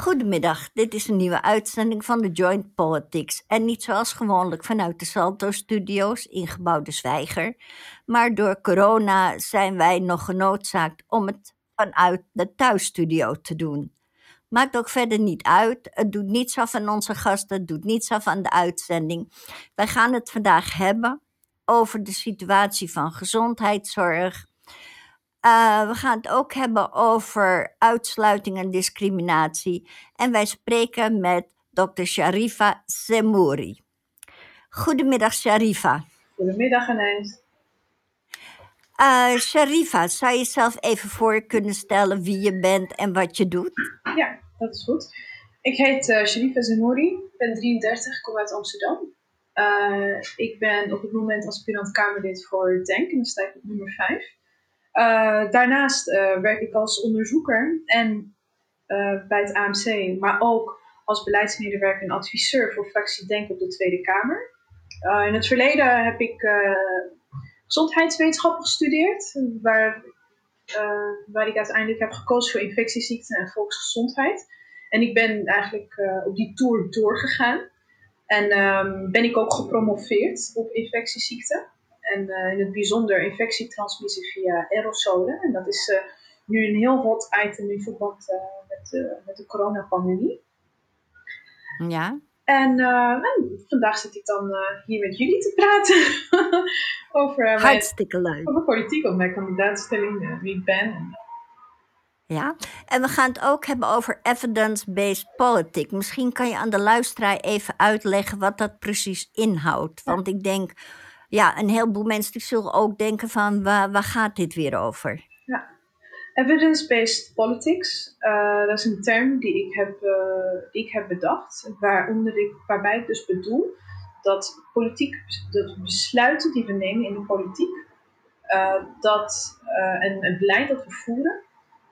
Goedemiddag, dit is een nieuwe uitzending van de Joint Politics. En niet zoals gewoonlijk vanuit de Salto-studio's in Gebouw de Zwijger. Maar door corona zijn wij nog genoodzaakt om het vanuit de thuisstudio te doen. Maakt ook verder niet uit. Het doet niets af aan onze gasten, het doet niets af aan de uitzending. Wij gaan het vandaag hebben over de situatie van gezondheidszorg. Uh, we gaan het ook hebben over uitsluiting en discriminatie. En wij spreken met Dr. Sharifa Semouri. Goedemiddag, Sharifa. Goedemiddag, Anijs. Uh, Sharifa, zou je jezelf even voor kunnen stellen wie je bent en wat je doet? Ja, dat is goed. Ik heet uh, Sharifa Zemouri, ik ben 33, kom uit Amsterdam. Uh, ik ben op het moment aspirant Kamerlid voor DENK en dan sta ik op nummer 5. Uh, daarnaast uh, werk ik als onderzoeker en uh, bij het AMC, maar ook als beleidsmedewerker en adviseur voor fractie Denk op de Tweede Kamer. in het verleden heb ik gezondheidswetenschappen gestudeerd, waar, waar ik uiteindelijk heb gekozen voor infectieziekten en volksgezondheid. En ik ben eigenlijk op die tour doorgegaan. En um, ben ik ook gepromoveerd op infectieziekten. En uh, in het bijzonder infectietransmissie via aerosolen. En dat is uh, nu een heel hot item in verband uh, met, met de coronapandemie. Ja. En, en, vandaag zit ik dan hier met jullie te praten over, Hartstikke mijn, leuk. over politiek, over mijn kandidaatstelling, wie ik ben. En, ja, en we gaan het ook hebben over evidence-based politics. Misschien kan je aan de luisteraar even uitleggen wat dat precies inhoudt. Want ik denk, ja, een heleboel mensen zullen ook denken van waar, waar gaat dit weer over? Ja, evidence-based politics, uh, dat is een term die ik heb, die ik heb bedacht, waaronder ik, waarbij ik dus bedoel dat politiek, de besluiten die we nemen in de politiek, uh, dat, en het beleid dat we voeren,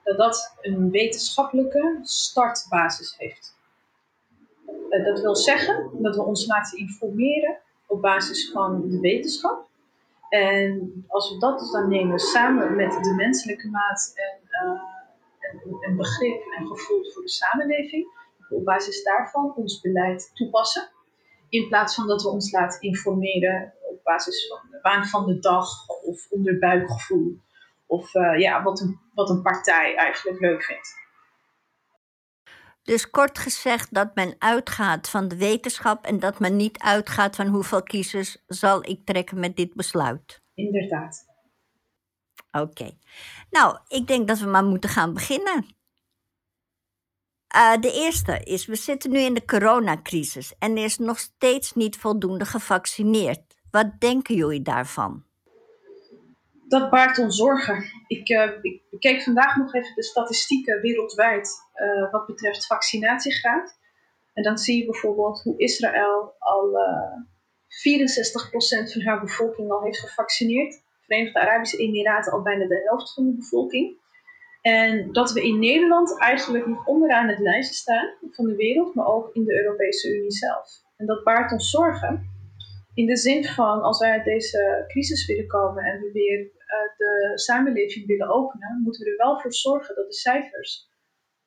dat dat een wetenschappelijke startbasis heeft. dat wil zeggen dat we ons laten informeren op basis van de wetenschap. En als we dat dus dan nemen samen met de menselijke maat en uh, een begrip en gevoel voor de samenleving, op basis daarvan ons beleid toepassen. In plaats van dat we ons laten informeren op basis van de waan van de dag of onderbuikgevoel. Of uh, ja, wat een, wat een partij eigenlijk leuk vindt. Dus kort gezegd dat men uitgaat van de wetenschap en dat men niet uitgaat van hoeveel kiezers zal ik trekken met dit besluit. Inderdaad. Oké. Nou, ik denk dat we maar moeten gaan beginnen. Uh, de eerste is, we zitten nu in de coronacrisis en er is nog steeds niet voldoende gevaccineerd. Wat denken jullie daarvan? Dat baart ons zorgen. Ik, uh, ik keek vandaag nog even de statistieken wereldwijd uh, wat betreft vaccinatiegraad. En dan zie je bijvoorbeeld hoe Israël al uh, eh, 64% van haar bevolking al heeft gevaccineerd. Verenigde Arabische Emiraten al bijna de helft van de bevolking. En dat we in Nederland eigenlijk nog onderaan het lijstje staan van de wereld, maar ook in de Europese Unie zelf. En dat baart ons zorgen. In de zin van, als wij uit deze crisis willen komen en we weer de samenleving willen openen, moeten we er wel voor zorgen dat de cijfers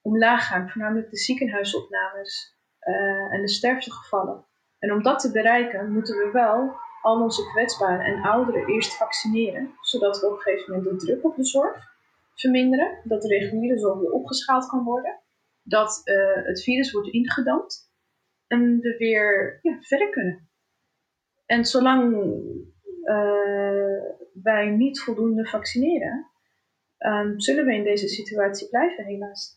omlaag gaan, voornamelijk de ziekenhuisopnames uh, en de sterftegevallen. En om dat te bereiken, moeten we wel al onze kwetsbaren en ouderen eerst vaccineren, zodat we op een gegeven moment de druk op de zorg verminderen, dat de reguliere zorg weer opgeschaald kan worden, dat uh, het virus wordt ingedampt en we weer ja, verder kunnen. En zolang wij niet voldoende vaccineren, um, zullen we in deze situatie blijven, helaas.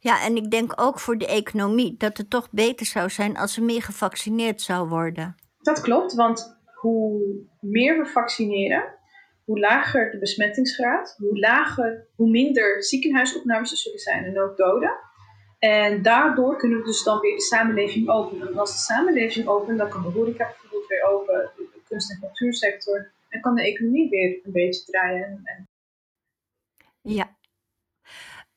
Ja, en ik denk ook voor de economie dat het toch beter zou zijn als er meer gevaccineerd zou worden. Dat klopt, want hoe meer we vaccineren, hoe lager de besmettingsgraad, hoe, lager, hoe minder ziekenhuisopnames er zullen zijn en ook doden. En daardoor kunnen we dus dan weer de samenleving openen. En als de samenleving opent, dan kan de horeca bijvoorbeeld weer open, kunst- en cultuursector. En kan de economie weer een beetje draaien. En... Ja.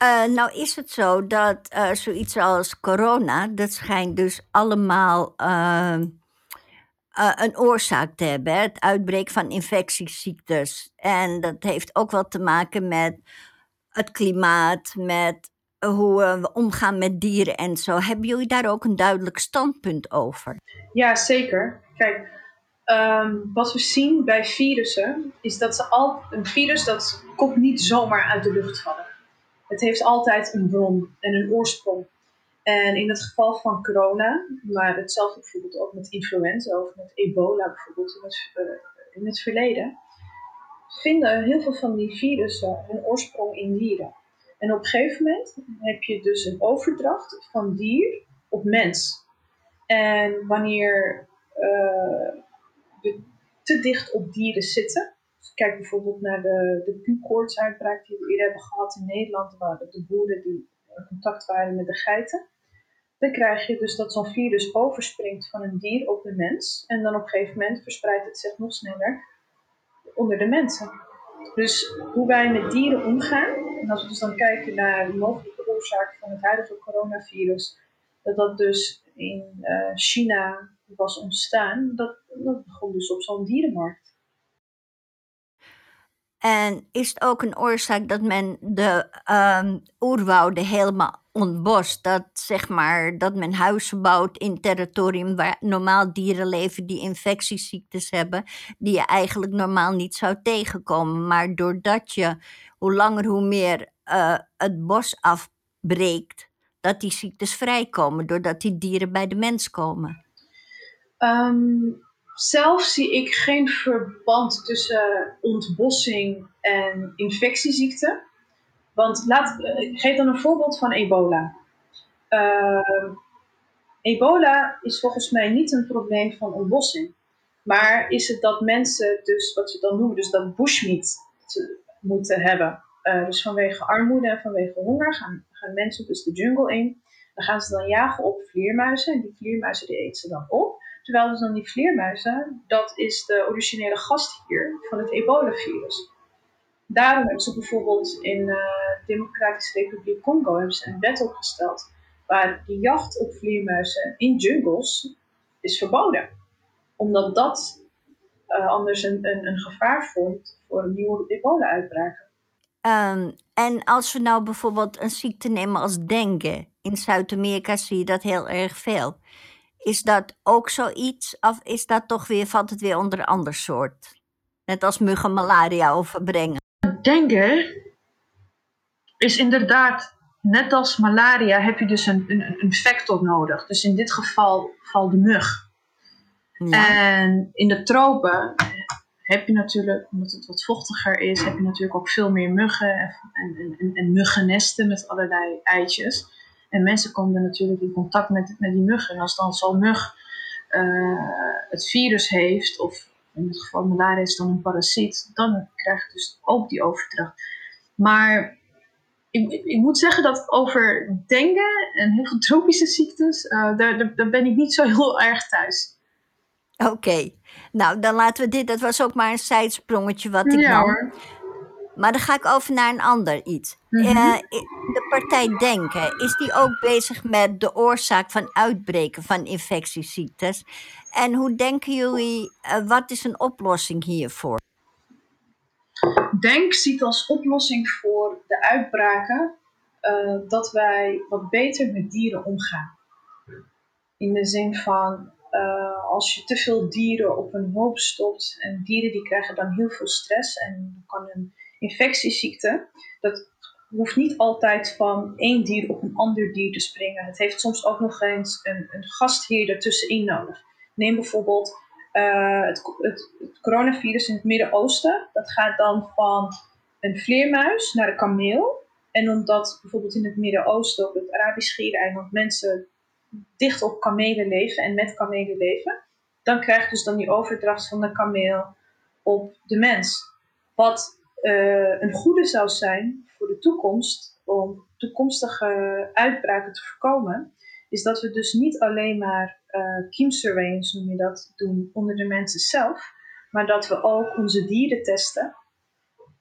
Uh, nou is het zo dat uh, zoiets als corona, dat schijnt dus allemaal uh, een oorzaak te hebben. Hè? Het uitbreken van infectieziektes. En dat heeft ook wel te maken met het klimaat, met hoe we omgaan met dieren en zo. Hebben jullie daar ook een duidelijk standpunt over? Ja, zeker. Kijk, ehm, wat we zien bij virussen is dat ze al een virus dat komt niet zomaar uit de lucht vallen. Het heeft altijd een bron en een oorsprong. En in het geval van corona, maar hetzelfde bijvoorbeeld ook met influenza of met ebola bijvoorbeeld in het, het verleden, vinden heel veel van die virussen hun oorsprong in dieren. En op een gegeven moment heb je dus een overdracht van dier op mens. En wanneer uh, te dicht op dieren zitten, dus kijk bijvoorbeeld naar de, de die we eerder hebben gehad in Nederland, waar de boeren die in contact waren met de geiten, dan krijg je dus dat zo'n virus overspringt van een dier op een mens. En dan op een gegeven moment verspreidt het zich nog sneller onder de mensen. Dus hoe wij met dieren omgaan, en als we dus dan kijken naar de mogelijke oorzaak van het huidige coronavirus, dat dat dus in uh, China was ontstaan, dat, dat begon dus op zo'n dierenmarkt. En is het ook een oorzaak dat men de um, oerwouden helemaal ontbost? Dat, zeg maar, dat men huizen bouwt in territorium waar normaal dieren leven die infectieziektes hebben, die je eigenlijk normaal niet zou tegenkomen. Maar doordat je hoe langer hoe meer uh, het bos afbreekt, dat die ziektes vrijkomen, doordat die dieren bij de mens komen. Um, zelf zie ik geen verband tussen ontbossing en infectieziekten. Want laat, ik geef dan een voorbeeld van ebola. Uh, ebola is volgens mij niet een probleem van ontbossing. Maar is het dat mensen dus, wat ze dan noemen, dus dat bushmeat moeten hebben. Uh, dus vanwege armoede en vanwege honger gaan, gaan mensen dus de jungle in. Dan gaan ze dan jagen op vleermuizen. En die vleermuizen die eten ze dan op. Terwijl dus dan die vleermuizen, dat is de originele gastheer van het ebola-virus. Daarom hebben ze bijvoorbeeld in de uh, Democratische Republiek Congo een wet opgesteld waar de jacht op vleermuizen in jungles is verboden. Omdat dat uh, anders een, een, een, gevaar vormt voor een nieuwe ebola-uitbraken. Um, en als we nou bijvoorbeeld een ziekte nemen als dengue, in Zuid-Amerika zie je dat heel erg veel. Is dat ook zoiets of is dat toch weer, valt het weer onder een ander soort? Net als muggen malaria overbrengen. Dengue is inderdaad, net als malaria heb je dus een, een, een vector nodig. Dus in dit geval valt de mug. Ja. En in de tropen heb je natuurlijk, omdat het wat vochtiger is, heb je natuurlijk ook veel meer muggen en, en, en, en muggennesten met allerlei eitjes. En mensen komen natuurlijk in contact met, met die muggen. En als dan zo'n mug uh, het virus heeft, of in het geval malaria is dan een parasiet, dan krijg je dus ook die overdracht. Maar ik, ik, moet zeggen dat over dengue en heel veel tropische ziektes, uh, daar, daar, ben ik niet zo heel erg thuis. Oké, okay. nou dan laten we dit, dat was ook maar een zijsprongetje wat ik ja, nam. Hoor. Maar dan ga ik over naar een ander iets. Mm -hmm. de partij Denken, is die ook bezig met de oorzaak van uitbreken van infectieziektes? En hoe denken jullie, uh, wat is een oplossing hiervoor? Denk ziet als oplossing voor de uitbraken uh, dat wij wat beter met dieren omgaan. In de zin van, uh, als je te veel dieren op een hoop stopt en dieren die krijgen dan heel veel stress en kan een infectieziekte, dat hoeft niet altijd van één dier op een ander dier te springen. Het heeft soms ook nog eens een, een gastheer ertussenin nodig. Neem bijvoorbeeld het, het, het, coronavirus in het Midden-Oosten. Dat gaat dan van een vleermuis naar een kameel. En omdat bijvoorbeeld in het Midden-Oosten, op het Arabisch Schiereiland, mensen dicht op kamelen leven en met kamelen leven, dan krijgt dus dan die overdracht van de kameel op de mens. Wat uh, een goede zou zijn voor de toekomst, om toekomstige uitbraken te voorkomen, is dat we dus niet alleen maar uh, kiemsurveillance, noem je dat, doen onder de mensen zelf, maar dat we ook onze dieren testen.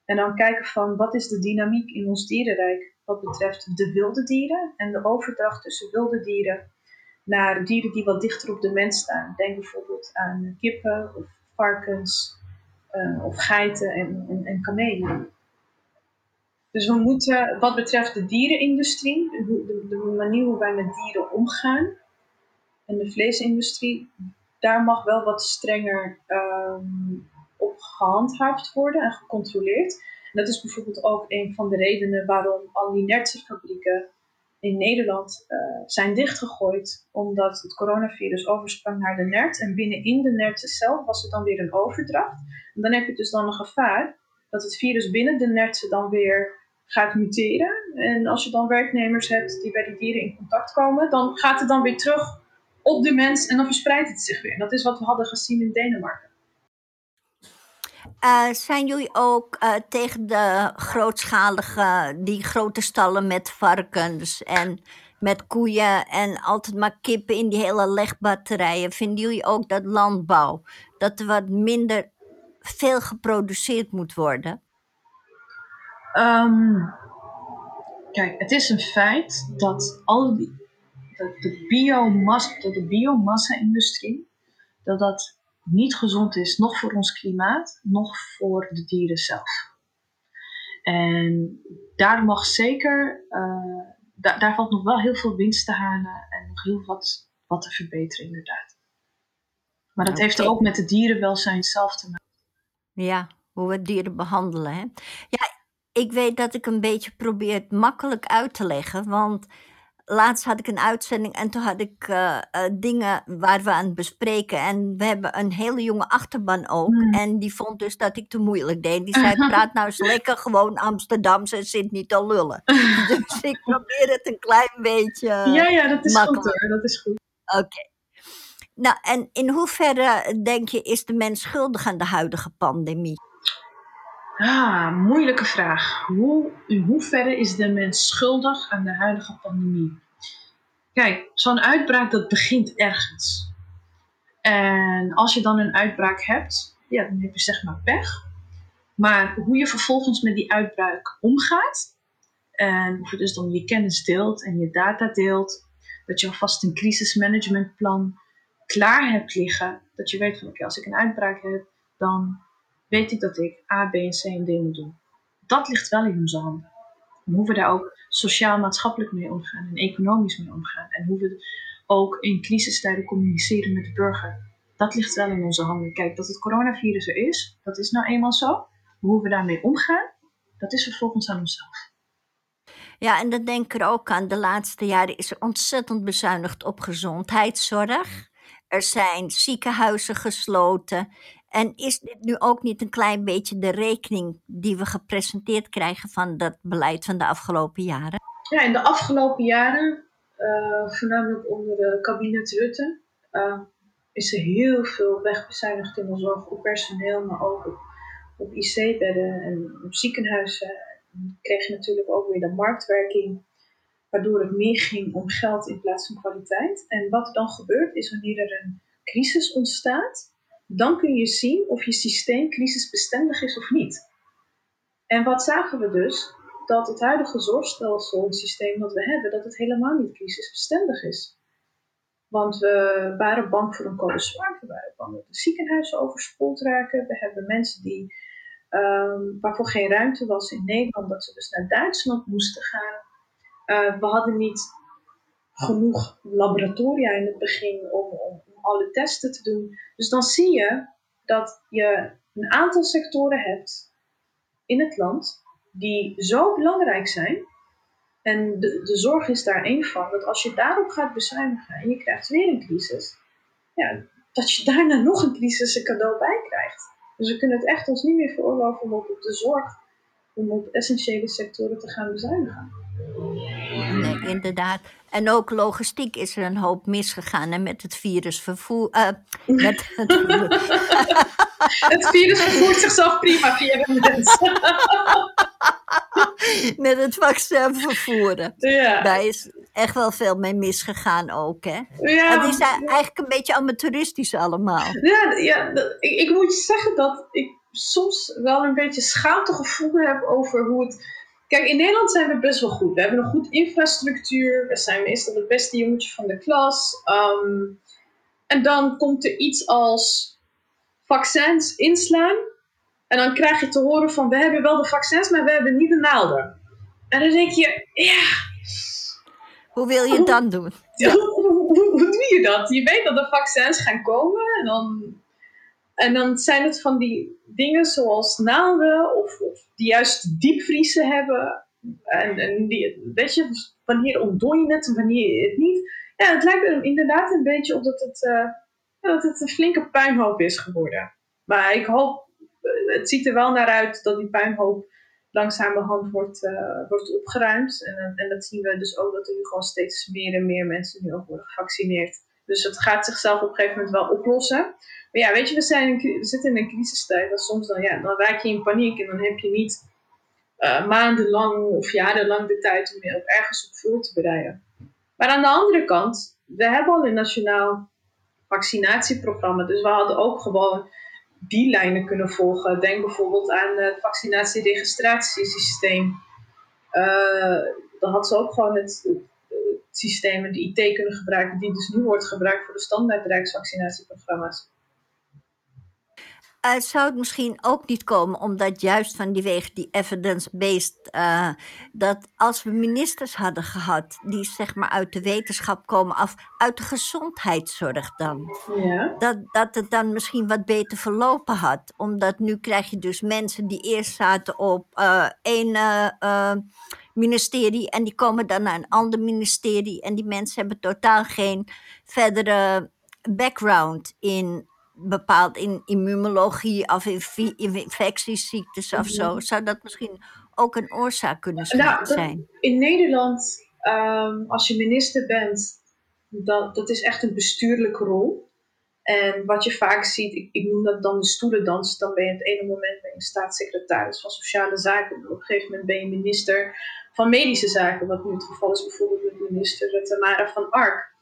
En dan kijken van wat is de dynamiek in ons dierenrijk wat betreft de wilde dieren en de overdracht tussen wilde dieren naar dieren die wat dichter op de mens staan. Denk bijvoorbeeld aan kippen of varkens uh, of geiten en, en, en kamelen. Dus we moeten, wat betreft de dierenindustrie, de, de, manier hoe wij met dieren omgaan, en de vleesindustrie, daar mag wel wat strenger um, op gehandhaafd worden en gecontroleerd. Dat is bijvoorbeeld ook een van de redenen waarom al die nertsenfabrieken in Nederland uh, zijn dichtgegooid, omdat het coronavirus oversprong naar de nert. En binnenin de nertsen zelf was er dan weer een overdracht. En dan heb je dus dan een gevaar dat het virus binnen de nertsen dan weer gaat muteren. En als je dan werknemers hebt die bij die dieren in contact komen, dan gaat het dan weer terug op de mens en dan verspreidt het zich weer. Dat is wat we hadden gezien in Denemarken. Uh, zijn jullie ook uh, tegen de grootschalige, die grote stallen met varkens en met koeien en altijd maar kippen in die hele legbatterijen? Vinden jullie ook dat landbouw, dat er wat minder veel geproduceerd moet worden? Um, kijk, het is een feit dat al die, dat de, biomassa, dat de biomassa-industrie, dat dat niet gezond is, nog voor ons klimaat, nog voor de dieren zelf. En daar mag zeker, uh, daar, daar valt nog wel heel veel winst te halen en nog heel wat, wat te verbeteren, inderdaad. Maar dat heeft ook met het dierenwelzijn zelf te maken. Ja, hoe we dieren behandelen. Hè? Ja, ik weet dat ik een beetje probeer het makkelijk uit te leggen. Want laatst had ik een uitzending en toen had ik uh, uh, dingen waar we aan het bespreken. En we hebben een hele jonge achterban ook. Hmm. En die vond dus dat ik te moeilijk deed. Die zei: Praat nou eens lekker gewoon Amsterdamse en zit niet te lullen. dus ik probeer het een klein beetje. Ja, ja, dat is makkelijk. goed hoor. Dat is goed. Oké. Nou, en in hoeverre denk je is de mens schuldig aan de huidige pandemie? Ah, moeilijke vraag. Hoe, in is de mens schuldig aan de huidige pandemie? Kijk, zo'n uitbraak dat begint ergens. En als je dan een uitbraak hebt, ja, dan heb je zeg maar pech. Maar hoe je vervolgens met die uitbraak omgaat, en of je dus dan je kennis deelt en je data deelt, dat je alvast een crisismanagementplan klaar hebt liggen, dat je weet van oké, als ik een uitbraak heb, dan weet ik dat ik A, B en C en D moet doen. Dat ligt wel in onze handen. En hoe we daar ook sociaal-maatschappelijk mee omgaan en economisch mee omgaan. En hoe we ook in crisistijden communiceren met de burger. Dat ligt wel in onze handen. Kijk, dat het coronavirus er is, dat is nou eenmaal zo. Hoe we daarmee omgaan, dat is vervolgens aan onszelf. Ja, en dat denk ik er ook aan. De laatste jaren is er ontzettend bezuinigd op gezondheidszorg. Er zijn ziekenhuizen gesloten. En is dit nu ook niet een klein beetje de rekening die we gepresenteerd krijgen van dat beleid van de afgelopen jaren? Ja, in de afgelopen jaren, uh, voornamelijk onder de kabinet Rutte, uh, is er heel veel wegbezuinigd in de zorg op personeel, maar ook op, op IC-bedden en op ziekenhuizen. Dan kreeg je natuurlijk ook weer de marktwerking, waardoor het meer ging om geld in plaats van kwaliteit. En wat er dan gebeurt is wanneer er een crisis ontstaat, dan kun je zien of je systeem crisisbestendig is of niet. En wat zagen we dus? Dat het huidige zorgstelsel, het systeem dat we hebben, dat het helemaal niet crisisbestendig is. Want we waren bang voor een code zwart, we waren bang dat de ziekenhuizen overspoeld raken. We hebben mensen die, um, waarvoor geen ruimte was in Nederland, dat ze dus naar Duitsland moesten gaan. Uh, we hadden niet genoeg laboratoria in het begin om, om alle testen te doen. Dus dan zie je dat je een aantal sectoren hebt in het land die zo belangrijk zijn. En de, de zorg is daar één van. Dat als je daarop gaat bezuinigen en je krijgt weer een crisis, ja, dat je daarna nog een crisis een cadeau bij krijgt. Dus we kunnen het echt ons niet meer veroorloven om op de zorg, om op essentiële sectoren te gaan bezuinigen. Nee, inderdaad. En ook logistiek is er een hoop misgegaan. En met het virus vervoer. Uh, met het, het virus vervoert zichzelf prima via de mensen. met het vaccin vervoeren. Ja. Daar is echt wel veel mee misgegaan ook, hè? Ja. Het is eigenlijk een beetje amateuristisch allemaal. Ja, ja ik, ik moet je zeggen dat ik soms wel een beetje schaamtegevoel heb over hoe het Kijk, in Nederland zijn we best wel goed. We hebben een goed infrastructuur. We zijn meestal het beste jongetje van de klas. Ehm, en dan komt er iets als vaccins inslaan. En dan krijg je te horen van, we hebben wel de vaccins, maar we hebben niet de naalden. En dan denk je, ja. Hoe wil je het dan doen? Ja. Hoe, hoe, hoe, doe je dat? Je weet dat er vaccins gaan komen en dan, en dan zijn het van die dingen zoals naalden of, of die juist diepvriezen hebben. En, en die, weet je, wanneer ontdooi je het en wanneer het niet. Ja, het lijkt er inderdaad een beetje op dat het, uh, dat het een flinke puinhoop is geworden. Maar ik hoop, eh, het ziet er wel naar uit dat die puinhoop langzamerhand wordt, uh, wordt opgeruimd. En, en dat zien we dus ook dat er nu gewoon steeds meer en meer mensen nu ook worden gevaccineerd. Dus het gaat zichzelf op een gegeven moment wel oplossen. Maar ja, weet je, we, zijn zitten in een crisistijd. En soms dan, ja, dan raak je in paniek en dan heb je niet uh, maandenlang of jarenlang de tijd om je ook ergens op voor te bereiden. Maar aan de andere kant, we hebben al een nationaal vaccinatieprogramma. Dus we hadden ook gewoon die lijnen kunnen volgen. Denk bijvoorbeeld aan het vaccinatieregistratiesysteem. Uh, dan had ze ook gewoon het, het, systeem en de IT kunnen gebruiken, die dus nu wordt gebruikt voor de standaard rijksvaccinatieprogramma's. Uh, zou het misschien ook niet komen omdat juist van die wegen die evidence-based, uh, dat als we ministers hadden gehad die zeg maar uit de wetenschap komen af, uit de gezondheidszorg dan, ja. dat, dat het dan misschien wat beter verlopen had. Omdat nu krijg je dus mensen die eerst zaten op uh, één ministerie en die komen dan naar een ander ministerie en die mensen hebben totaal geen verdere background in bepaald in immunologie of in infectieziektes of zo. Zou dat misschien ook een oorzaak kunnen nou, zijn? In Nederland, um, als je minister bent, dat, dat is echt een bestuurlijke rol. En wat je vaak ziet, ik, ik noem dat dan de stoelendans, dan ben je het ene moment ben je staatssecretaris van Sociale Zaken, op een gegeven moment ben je minister van Medische Zaken, wat nu het geval is bijvoorbeeld met minister Tamara van Ark.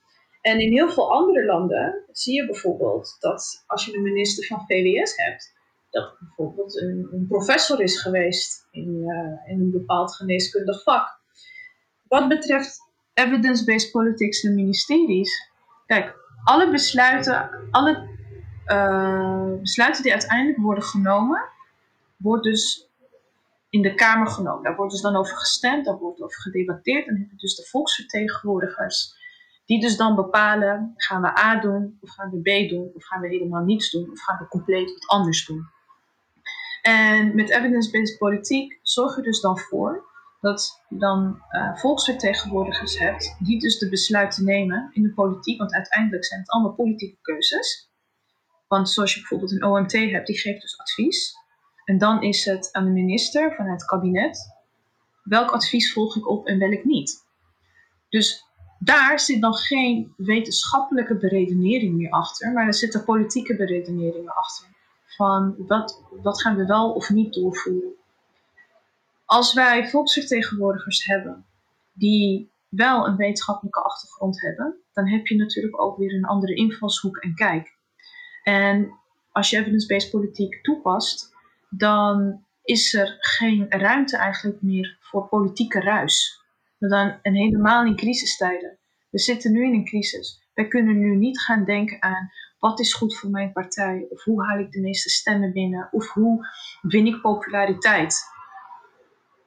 En in heel veel andere landen zie je bijvoorbeeld dat als je een minister van VWS hebt, dat bijvoorbeeld een, een professor is geweest in, uh, in een bepaald geneeskundig vak. Wat betreft evidence-based politics en ministeries, kijk, alle besluiten, alle uh, besluiten die uiteindelijk worden genomen, wordt dus in de Kamer genomen. Daar wordt dus dan over gestemd, daar wordt over gedebatteerd. Dan heb je dus de volksvertegenwoordigers die dus dan bepalen, gaan we A doen, of gaan we B doen, of gaan we helemaal niets doen, of gaan we compleet wat anders doen. En met evidence-based politiek zorg je dus dan voor dat je dan uh, volksvertegenwoordigers hebt die dus de besluiten nemen in de politiek, want uiteindelijk zijn het allemaal politieke keuzes. Want zoals je bijvoorbeeld een OMT hebt, die geeft dus advies. En dan is het aan de minister van het kabinet, welk advies volg ik op en welk niet. Dus daar zit dan geen wetenschappelijke beredenering meer achter, maar er zitten politieke beredeneringen achter. Van wat, wat gaan we wel of niet doorvoeren. Als wij volksvertegenwoordigers hebben die wel een wetenschappelijke achtergrond hebben, dan heb je natuurlijk ook weer een andere invalshoek en kijk. En als je evidence-based politiek toepast, dan is er geen ruimte eigenlijk meer voor politieke ruis dan, en helemaal in crisistijden. We zitten nu in een crisis. Wij kunnen nu niet gaan denken aan wat is goed voor mijn partij, of hoe haal ik de meeste stemmen binnen, of hoe win ik populariteit.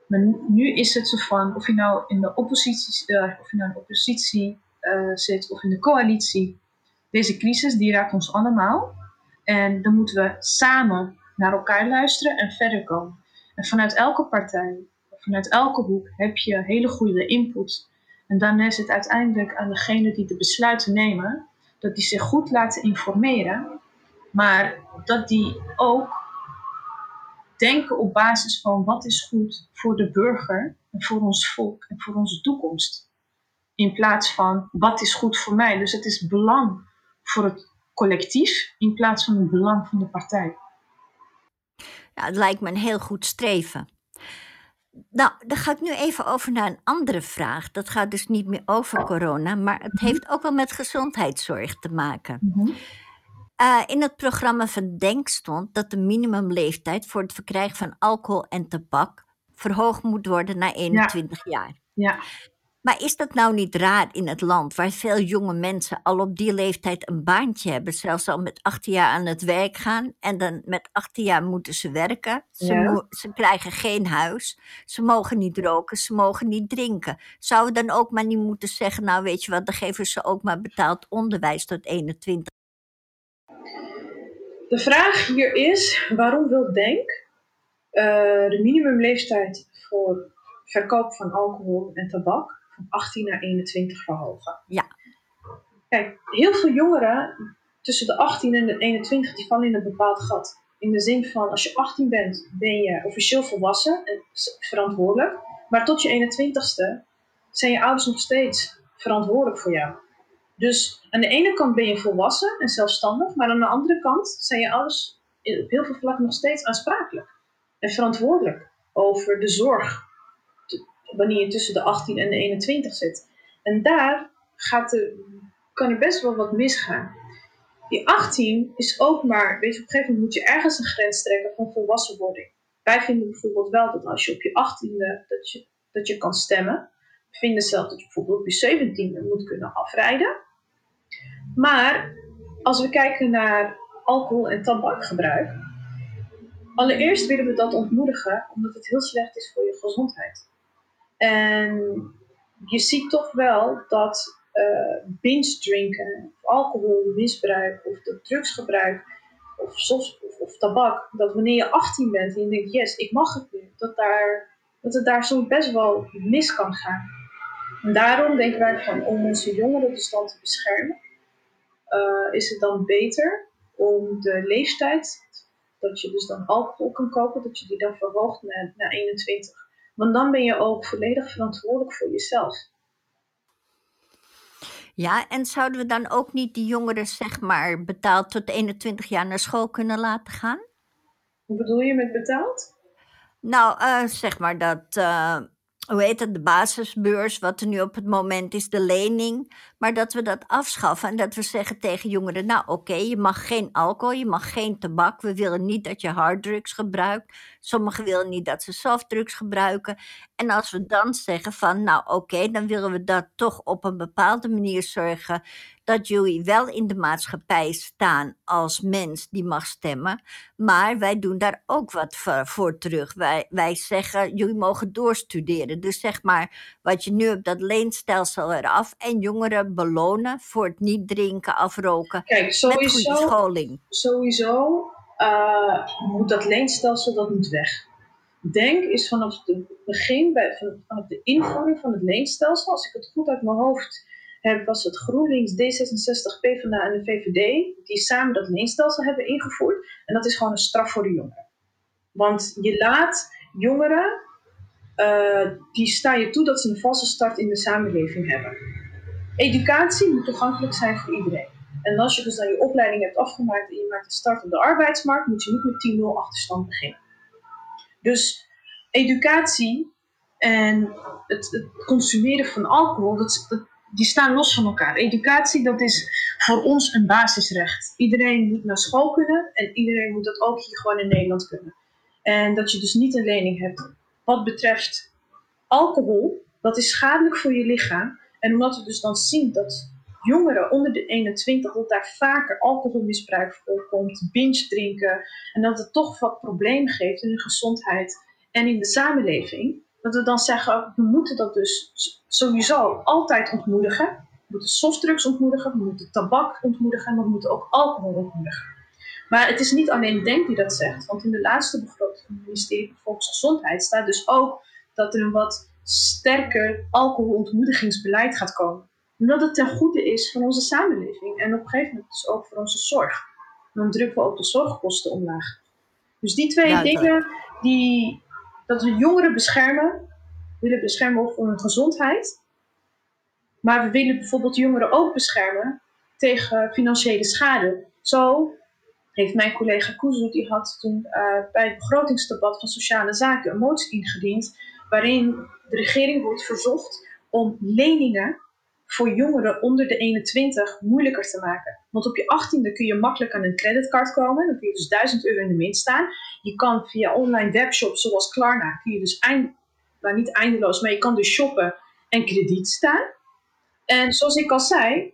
Maar nu is het zo van, of je nou in de oppositie, uh, of je nou in oppositie uh, zit of in de coalitie, deze crisis die raakt ons allemaal. En dan moeten we samen naar elkaar luisteren en verder komen. En vanuit elke partij, vanuit elke hoek heb je hele goede input. En dan is het uiteindelijk aan degene die de besluiten nemen, dat die zich goed laten informeren, maar dat die ook denken op basis van wat is goed voor de burger en voor ons volk en voor onze toekomst. In plaats van wat is goed voor mij. Dus het is belang voor het collectief in plaats van het belang van de partij. Ja, het lijkt me een heel goed streven. Nou, dan ga ik nu even over naar een andere vraag. Dat gaat dus niet meer over corona, maar het heeft ook wel met gezondheidszorg te maken. Mhm. Uh, in het programma van Denk stond dat de minimumleeftijd voor het verkrijgen van alcohol en tabak verhoogd moet worden naar 21 jaar. Ja. Maar is dat nou niet raar in het land waar veel jonge mensen al op die leeftijd een baantje hebben, zelfs al met 18 jaar aan het werk gaan en dan met 18 jaar moeten ze werken. Ze, Ja. ze krijgen geen huis, ze mogen niet roken, ze mogen niet drinken. Zouden we dan ook maar niet moeten zeggen, nou weet je wat, dan geven ze ook maar betaald onderwijs tot 21. De vraag hier is, waarom wil Denk eh, de minimumleeftijd voor verkoop van alcohol en tabak van 18 naar 21 verhogen? Ja. Kijk, heel veel jongeren tussen de 18 en de 21 die vallen in een bepaald gat. In de zin van, als je 18 bent, ben je officieel volwassen en verantwoordelijk. Maar tot je 21ste zijn je ouders nog steeds verantwoordelijk voor jou. Dus aan de ene kant ben je volwassen en zelfstandig, maar aan de andere kant zijn je ouders op heel veel vlakken nog steeds aansprakelijk en verantwoordelijk over de zorg wanneer je tussen de 18 en de 21 zit. En daar gaat kan er best wel wat misgaan. Die 18 is ook maar, weet je, op een gegeven moment moet je ergens een grens trekken van volwassenwording. Wij vinden bijvoorbeeld wel dat als je op je 18e dat je, dat je kan stemmen. We vinden zelf dat je bijvoorbeeld op je 17e moet kunnen afrijden. Maar als we kijken naar alcohol- en tabakgebruik, allereerst willen we dat ontmoedigen, omdat het heel slecht is voor je gezondheid. En je ziet toch wel dat eh binge drinken, alcoholmisbruik, of drugsgebruik, of, soft, of, of tabak, dat wanneer je 18 bent en je denkt, yes, ik mag het nu, dat, daar, dat het daar soms best wel mis kan gaan. En daarom denken wij van, om onze jongeren dan te beschermen, eh, is het dan beter om de leeftijd, dat je dus dan alcohol kan kopen, dat je die dan verhoogt naar, naar 21. Want dan ben je ook volledig verantwoordelijk voor jezelf. Ja, en zouden we dan ook niet die jongeren, zeg maar, betaald tot 21 jaar naar school kunnen laten gaan? Hoe bedoel je met betaald? Nou, eh, zeg maar dat, eh, hoe heet het, de basisbeurs, wat er nu op het moment is, de lening. Maar dat we dat afschaffen en dat we zeggen tegen jongeren, nou oké, je mag geen alcohol, je mag geen tabak. We willen niet dat je harddrugs gebruikt. Sommigen willen niet dat ze softdrugs gebruiken. En als we dan zeggen van, nou oké, dan willen we dat toch op een bepaalde manier zorgen dat jullie wel in de maatschappij staan als mens die mag stemmen. Maar wij doen daar ook wat voor, terug. Wij, wij zeggen, jullie mogen doorstuderen. Dus zeg maar, wat je nu hebt, dat leenstelsel eraf. En jongeren belonen voor het niet drinken, afroken. Kijk, Met goede sowieso, scholing. sowieso eh, moet dat leenstelsel dat moet weg. Denk is vanaf het begin, bij, van- vanaf de invoering van het leenstelsel, als ik het goed uit mijn hoofd heb, was het GroenLinks, D66, PvdA en de VVD die samen dat leenstelsel hebben ingevoerd. En dat is gewoon een straf voor de jongeren. Want je laat jongeren, eh, die sta je toe dat ze een valse start in de samenleving hebben. Educatie moet toegankelijk zijn voor iedereen. En als je dus dan je opleiding hebt afgemaakt en je maakt een start op de arbeidsmarkt, moet je niet met 10-0 achterstand beginnen. Dus educatie en het, consumeren van alcohol, dat, dat- die staan los van elkaar. Educatie, dat is voor ons een basisrecht. Iedereen moet naar school kunnen en iedereen moet dat ook hier gewoon in Nederland kunnen. En dat je dus niet een lening hebt. Wat betreft alcohol, dat is schadelijk voor je lichaam. En omdat we dus dan zien dat jongeren onder de 21, dat daar vaker alcoholmisbruik voorkomt, binge drinken, en dat het toch wat problemen geeft in hun gezondheid en in de samenleving, dat we dan zeggen, we moeten dat dus sowieso altijd ontmoedigen. We moeten softdrugs ontmoedigen, we moeten tabak ontmoedigen, maar we moeten ook alcohol ontmoedigen. Maar het is niet alleen Denk die dat zegt, want in de laatste begroting van het ministerie van Volksgezondheid staat dus ook dat er een wat sterker alcoholontmoedigingsbeleid gaat komen. Omdat het ten goede is van onze samenleving en op een gegeven moment dus ook voor onze zorg. Dan drukken we ook de zorgkosten omlaag. Dus die twee dingen, die, dat we jongeren beschermen, willen beschermen voor hun gezondheid. Maar we willen bijvoorbeeld jongeren ook beschermen tegen financiële schade. Zo heeft mijn collega Kuzu, die had toen eh, bij het begrotingsdebat van Sociale Zaken een motie ingediend, waarin de regering wordt verzocht om leningen voor jongeren onder de 21 moeilijker te maken. Want op je 18e kun je makkelijk aan een creditcard komen, dan kun je dus 1000 euro in de min staan. Je kan via online webshops zoals Klarna, kun je dus eind, nou niet eindeloos, maar je kan dus shoppen en krediet staan. En zoals ik al zei,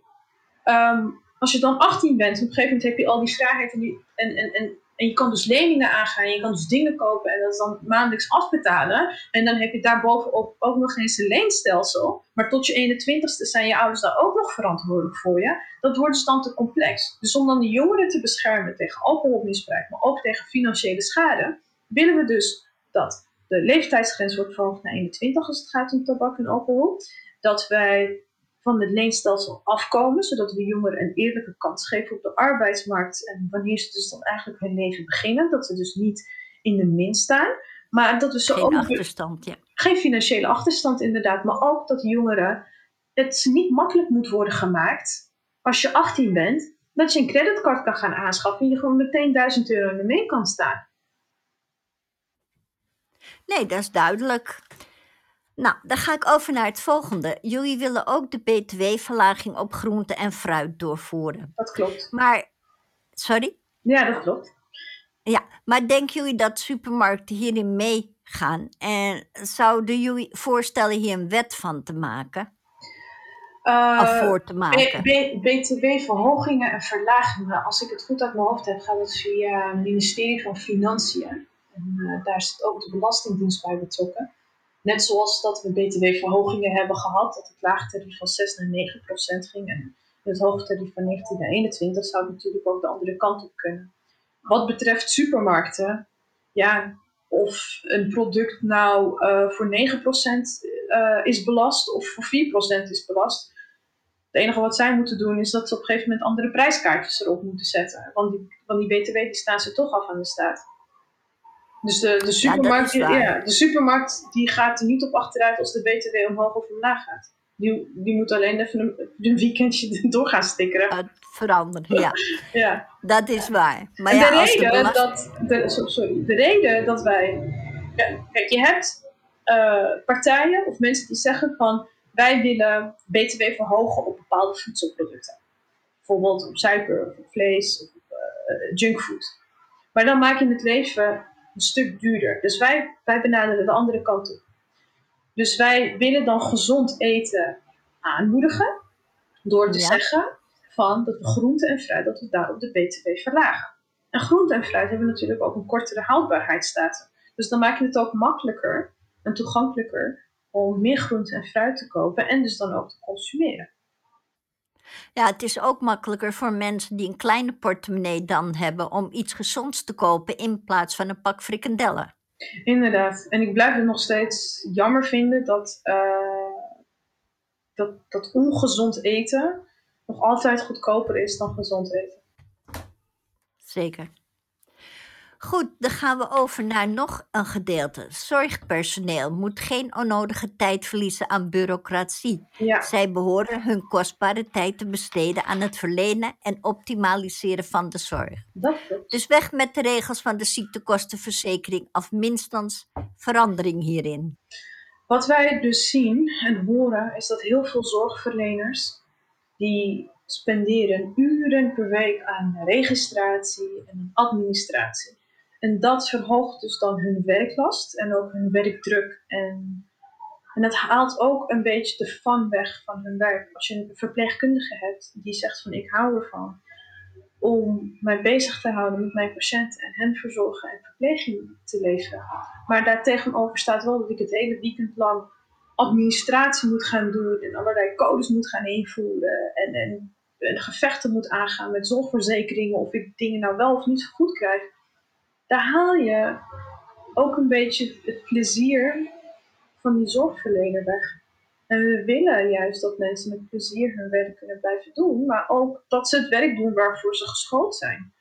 ehm, als je dan 18 bent, op een gegeven moment heb je al die vrijheid en, en, en, en je kan dus leningen aangaan, je kan dus dingen kopen en dat is dan maandelijks afbetalen. En dan heb je daarbovenop ook nog eens een leenstelsel. Maar tot je 21ste zijn je ouders daar ook nog verantwoordelijk voor je. Dat wordt dus dan te complex. Dus om dan de jongeren te beschermen tegen alcoholmisbruik, maar ook tegen financiële schade, willen we dus dat de leeftijdsgrens wordt verhoogd naar 21 als het gaat om tabak en alcohol. Dat wij van het leenstelsel afkomen, zodat we jongeren een eerlijke kans geven op de arbeidsmarkt. En wanneer ze dus dan eigenlijk hun leven beginnen, dat ze dus niet in de min staan. Maar dat we zo Geen ook achterstand, ja. geen financiële achterstand inderdaad, maar ook dat jongeren het niet makkelijk moet worden gemaakt als je 18 bent, dat je een creditcard kan gaan aanschaffen en je gewoon meteen 1000 euro in de mee kan staan. Nee, dat is duidelijk. Nou, dan ga ik over naar het volgende. Jullie willen ook de btw-verlaging op groente en fruit doorvoeren. Dat klopt. Maar, sorry? Ja, dat klopt. Ja, maar denken jullie dat supermarkten hierin meegaan? En zouden jullie voorstellen hier een wet van te maken? of Eh, voor te maken? BTW-verhogingen en verlagingen, als ik het goed uit mijn hoofd heb, gaat het via het ministerie van Financiën. En eh, daar zit ook de Belastingdienst bij betrokken. Net zoals dat we BTW-verhogingen hebben gehad, dat het laagtarief van 6 naar 9 procent ging. En het hoogtarief van 19 naar 21 zou natuurlijk ook de andere kant op kunnen. Wat betreft supermarkten, ja, of een product nou eh, voor 9 procent eh, is belast of voor 4 procent is belast. Het enige wat zij moeten doen is dat ze op een gegeven moment andere prijskaartjes erop moeten zetten. Want die, want die BTW die staan ze toch af aan de staat. Dus de, de, supermarkt, ja, de supermarkt die gaat er niet op achteruit als de BTW omhoog of omlaag gaat. Die, die moet alleen even een, een weekendje door gaan stikkeren. Het veranderen, ja. Ja. Dat is waar. Maar en ja, de, de reden belast- dat, de, so- sorry, de reden dat wij. kijk, je hebt eh, partijen of mensen die zeggen van wij willen BTW verhogen op bepaalde voedselproducten. Bijvoorbeeld op suiker, of op vlees, of op eh, junkfood. Maar dan maak je het leven een stuk duurder. Dus wij, wij benaderen de andere kant op. Dus wij willen dan gezond eten aanmoedigen door te Ja. zeggen van dat we groente en fruit, dat we daarop de BTW verlagen. En groente en fruit hebben natuurlijk ook een kortere houdbaarheidsdatum. Dus dan maak je het ook makkelijker en toegankelijker om meer groente en fruit te kopen en dus dan ook te consumeren. Ja, het is ook makkelijker voor mensen die een kleine portemonnee dan hebben om iets gezonds te kopen in plaats van een pak frikandellen. Inderdaad. En ik blijf het nog steeds jammer vinden dat, eh, dat, dat ongezond eten nog altijd goedkoper is dan gezond eten. Zeker. Goed, dan gaan we over naar nog een gedeelte. Zorgpersoneel moet geen onnodige tijd verliezen aan bureaucratie. Ja, Zij behoren hun kostbare tijd te besteden aan het verlenen en optimaliseren van de zorg. dat. Dus weg met de regels van de ziektekostenverzekering of minstens verandering hierin. Wat wij dus zien en horen is dat heel veel zorgverleners die spenderen uren per week aan registratie en administratie. En dat verhoogt dus dan hun werklast en ook hun werkdruk. En, en het haalt ook een beetje de fun weg van hun werk. Als je een verpleegkundige hebt die zegt van ik hou ervan om mij bezig te houden met mijn patiënten en hen verzorgen en verpleging te leveren. Maar daartegenover staat wel dat ik het hele weekend lang administratie moet gaan doen en allerlei codes moet gaan invoeren en, en, en gevechten moet aangaan met zorgverzekeringen of ik dingen nou wel of niet goed krijg. Daar haal je ook een beetje het plezier van die zorgverlener weg. En we willen juist dat mensen met plezier hun werk kunnen blijven doen, maar ook dat ze het werk doen waarvoor ze geschoold zijn.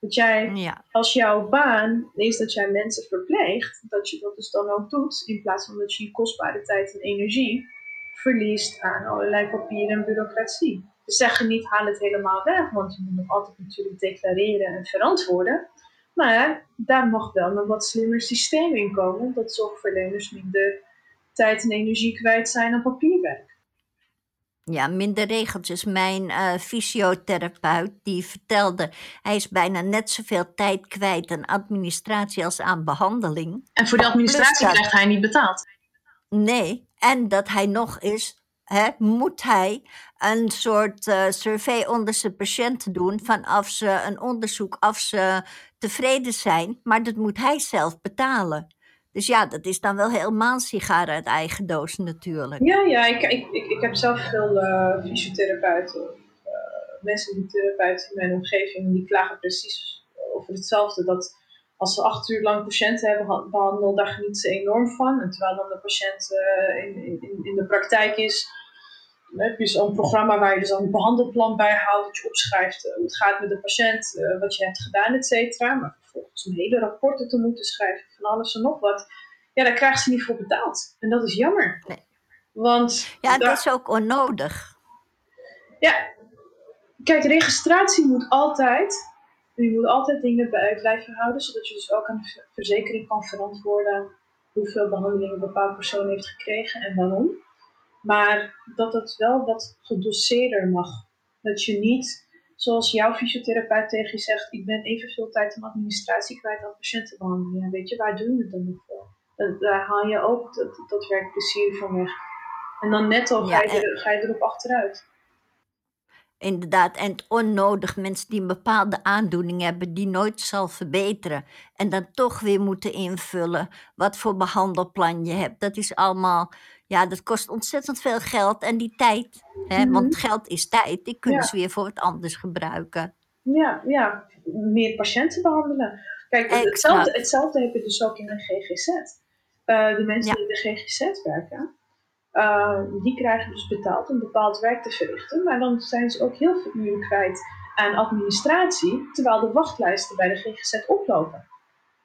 Dat jij Ja, als jouw baan is dat jij mensen verpleegt, dat je dat dus dan ook doet, in plaats van dat je je kostbare tijd en energie verliest aan allerlei papieren en bureaucratie. We zeggen niet haal het helemaal weg, want je moet nog altijd natuurlijk declareren en verantwoorden. Maar daar mag wel een wat slimmer systeem in komen, dat zorgverleners minder tijd en energie kwijt zijn aan papierwerk. ja, minder regeltjes. Mijn eh, fysiotherapeut die vertelde, hij is bijna net zoveel tijd kwijt aan administratie als aan behandeling. En voor de administratie krijgt krijgt hij niet betaald. Nee, En dat hij nog eens, hè, moet hij een soort uh, survey onder zijn patiënten doen van of ze een onderzoek of ze tevreden zijn, maar dat moet hij zelf betalen. Dus ja, dat is dan wel helemaal sigaren uit eigen doos natuurlijk. Ja, ja ik, ik, ik, heb zelf veel uh, fysiotherapeuten, uh, mensen die therapeuten in mijn omgeving, die klagen precies over hetzelfde. Dat als ze acht uur lang patiënten hebben behandeld, daar genieten ze enorm van. En terwijl dan de patiënt in, in, in de praktijk is, heb je zo'n programma waar je dus een behandelplan bij houdt, dat je opschrijft hoe het gaat met de patiënt, wat je hebt gedaan, et cetera. Maar vervolgens een hele rapporten te moeten schrijven van alles en nog wat. Ja, daar krijgen ze niet voor betaald. En dat is jammer. Nee. Want ja, dat is ook onnodig. Ja, kijk, registratie moet altijd. Je moet altijd dingen bij blijven houden, zodat je dus ook aan de verzekering kan verantwoorden hoeveel behandelingen een bepaald persoon heeft gekregen en waarom. Maar dat het wel wat gedoseerder mag. Dat je niet zoals jouw fysiotherapeut tegen je zegt, ik ben evenveel tijd aan administratie kwijt aan patiëntenbehandeling. Weet je, waar doen we het dan nog voor? Daar haal je ook dat, dat werkplezier van weg. En dan netto ga, je er, ga je erop achteruit. Inderdaad, en het onnodig mensen die een bepaalde aandoening hebben die nooit zal verbeteren. En dan toch weer moeten invullen wat voor behandelplan je hebt. Dat is allemaal ja, dat kost ontzettend veel geld en die tijd. Hè? Mhm. Want geld is tijd, die kunnen ze weer voor wat anders gebruiken. Ja, ja, meer patiënten behandelen. Kijk, hetzelfde, hetzelfde heb je dus ook in de GGZ. Uh, de mensen die in de GGZ werken, uh, die krijgen dus betaald om bepaald werk te verrichten. Maar dan zijn ze ook heel veel uren kwijt aan administratie, terwijl de wachtlijsten bij de GGZ oplopen.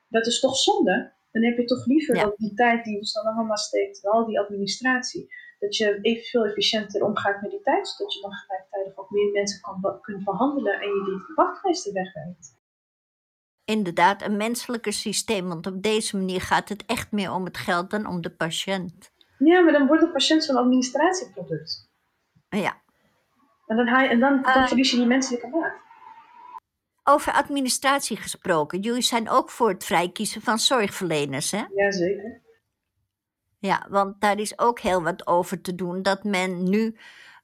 Dat is toch zonde? Dan heb je toch liever dat die tijd die je dan allemaal steekt, al die administratie, dat je evenveel efficiënter omgaat met die tijd, zodat je dan gelijktijdig ook meer mensen kan, kunt behandelen en je die wachtlijsten wegwerkt. Inderdaad, een menselijker systeem, want op deze manier gaat het echt meer om het geld dan om de patiënt. Ja, maar dan wordt de patiënt zo'n administratieproduct. Ja. En dan, haal je, en dan, dan uh, verlies je die menselijke maat. Over administratie gesproken. Jullie zijn ook voor het vrijkiezen van zorgverleners, hè? Jazeker. Ja, want daar is ook heel wat over te doen. Dat men nu,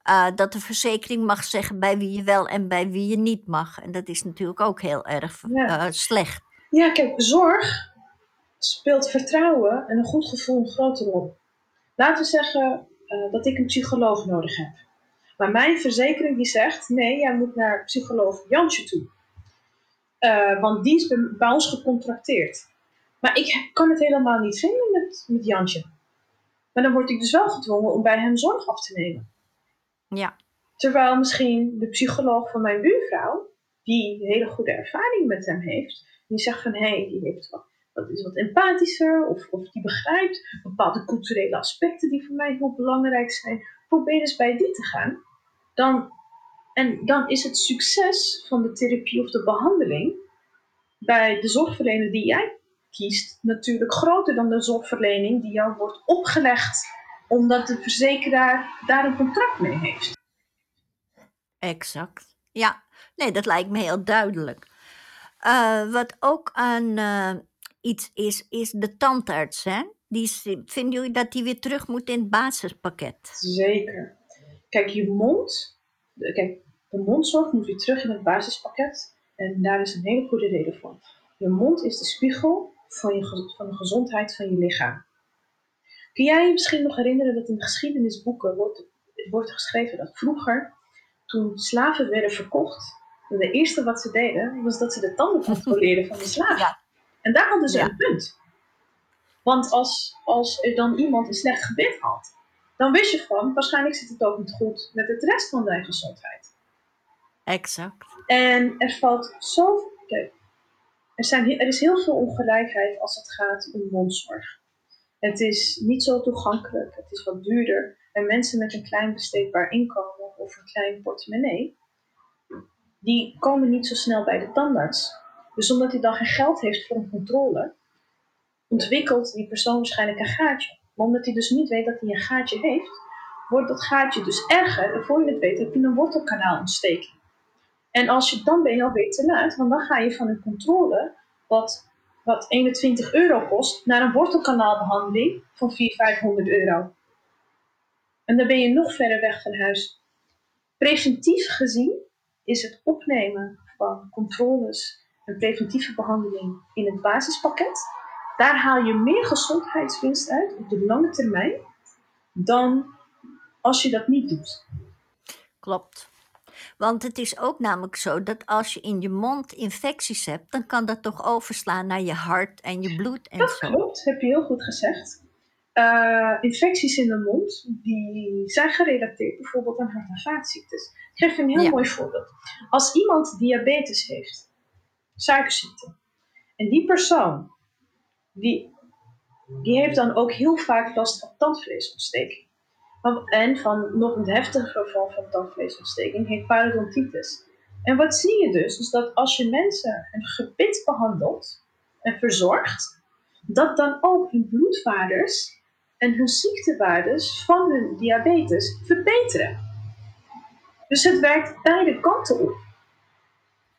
uh, dat de verzekering mag zeggen bij wie je wel en bij wie je niet mag. En dat is natuurlijk ook heel erg uh, slecht. Ja, kijk, zorg speelt vertrouwen en een goed gevoel een grote rol. Laten we zeggen uh, dat ik een psycholoog nodig heb. Maar mijn verzekering die zegt, nee, jij moet naar psycholoog Jansje toe. Uh, want die is bij, ons gecontracteerd. Maar ik kan het helemaal niet vinden met, met Jantje. Maar dan word ik dus wel gedwongen om bij hem zorg af te nemen. Ja. Terwijl misschien de psycholoog van mijn buurvrouw, die hele goede ervaring met hem heeft, die zegt van hé, hey, die heeft wat, wat, is wat empathischer, of, of die begrijpt bepaalde culturele aspecten die voor mij heel belangrijk zijn. Probeer eens bij die te gaan. Dan en dan is het succes van de therapie of de behandeling bij de zorgverlener die jij kiest natuurlijk groter dan de zorgverlening die jou wordt opgelegd omdat de verzekeraar daar een contract mee heeft. Exact. Ja, nee, dat lijkt me heel duidelijk. Uh, wat ook een, uh, iets is, is de tandarts. Hè? Die, vinden jullie dat die weer terug moet in het basispakket? Zeker. Kijk, je mond. Kijk, de mondzorg moet weer terug in het basispakket en daar is een hele goede reden voor. Je mond is de spiegel van, je, van de gezondheid van je lichaam. Kun jij je misschien nog herinneren dat in de geschiedenisboeken wordt, wordt geschreven dat vroeger, toen slaven werden verkocht, de eerste wat ze deden was dat ze de tanden controleerden van de slaven. Ja. En daar hadden ze een punt. Want als, als er dan iemand een slecht gebit had, dan wist je van, waarschijnlijk zit het ook niet goed met het rest van de gezondheid. Exact. En er valt zo. er, zijn, er is heel veel ongelijkheid als het gaat om mondzorg. Het is niet zo toegankelijk, het is wat duurder. En mensen met een klein besteedbaar inkomen of een klein portemonnee, die komen niet zo snel bij de tandarts. Dus omdat hij dan geen geld heeft voor een controle, ontwikkelt die persoon waarschijnlijk een gaatje. Omdat hij dus niet weet dat hij een gaatje heeft, wordt dat gaatje dus erger. En voor je het weet heb je een wortelkanaalontsteking. En als je, dan ben je alweer te laat, want dan ga je van een controle, wat, wat 21 euro kost, naar een wortelkanaalbehandeling van 400, 500 euro. En dan ben je nog verder weg van huis. Preventief gezien is het opnemen van controles en preventieve behandeling in het basispakket. Daar haal je meer gezondheidswinst uit op de lange termijn dan als je dat niet doet. Klopt. Want het is ook namelijk zo dat als je in je mond infecties hebt, dan kan dat toch overslaan naar je hart en je bloed en Dat zo. klopt, heb je heel goed gezegd. Uh, infecties in de mond, die zijn gerelateerd bijvoorbeeld aan hart- en vaatziektes. Ik geef een heel Ja. mooi voorbeeld. Als iemand diabetes heeft, suikerziekte, en die persoon, die, die heeft dan ook heel vaak last van tandvleesontsteking. En van nog een heftiger vorm van tandvleesontsteking heet parodontitis. En wat zie je dus, is dat als je mensen een gebit behandelt en verzorgt, dat dan ook hun bloedwaardes en hun ziektewaardes van hun diabetes verbeteren. Dus het werkt beide kanten op.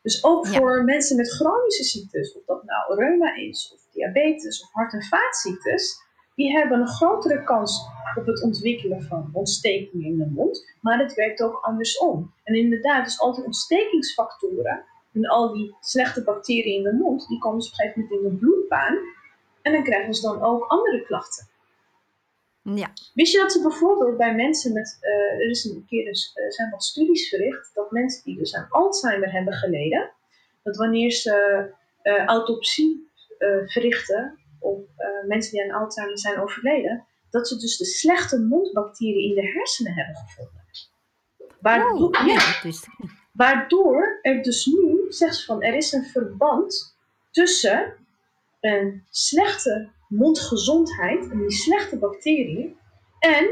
Dus ook Ja. voor mensen met chronische ziektes, of dat nou reuma is, of diabetes, of hart- en vaatziektes, die hebben een grotere kans op het ontwikkelen van ontstekingen in de mond, maar het werkt ook andersom. En inderdaad, dus al die ontstekingsfactoren en al die slechte bacteriën in de mond, die komen op een gegeven moment in de bloedbaan en dan krijgen ze dan ook andere klachten. Ja. Wist je dat ze bijvoorbeeld bij mensen met, eh, er is een keer dus, er zijn wat studies verricht, dat mensen die dus aan Alzheimer hebben geleden, dat wanneer ze eh, autopsie eh, verrichten op eh, mensen die aan Alzheimer zijn overleden, dat ze dus de slechte mondbacteriën in de hersenen hebben gevonden. Waardoor, Oh, ja. Waardoor er dus nu zegt ze van er is een verband tussen een slechte mondgezondheid en die slechte bacteriën en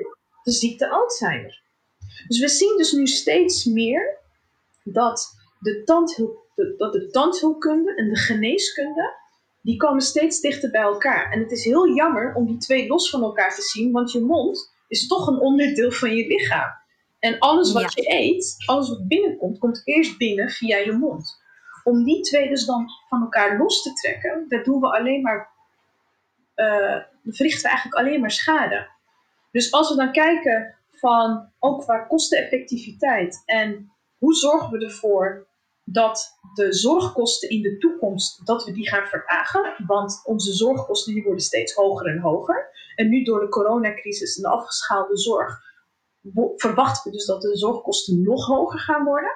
de ziekte Alzheimer. Dus we zien dus nu steeds meer dat de, tandheel, de- dat de tandheelkunde en de geneeskunde, die komen steeds dichter bij elkaar. En het is heel jammer om die twee los van elkaar te zien, want je mond is toch een onderdeel van je lichaam. En alles wat je eet, alles wat binnenkomt, komt eerst binnen via je mond. Om die twee dus dan van elkaar los te trekken, daar doen we alleen maar, eh, verrichten we eigenlijk alleen maar schade. Dus als we dan kijken van ook qua kosteneffectiviteit en hoe zorgen we ervoor dat de zorgkosten in de toekomst, dat we die gaan verlagen, want onze zorgkosten die worden steeds hoger en hoger. En nu door de coronacrisis en de afgeschaalde zorg verwachten we dus dat de zorgkosten nog hoger gaan worden.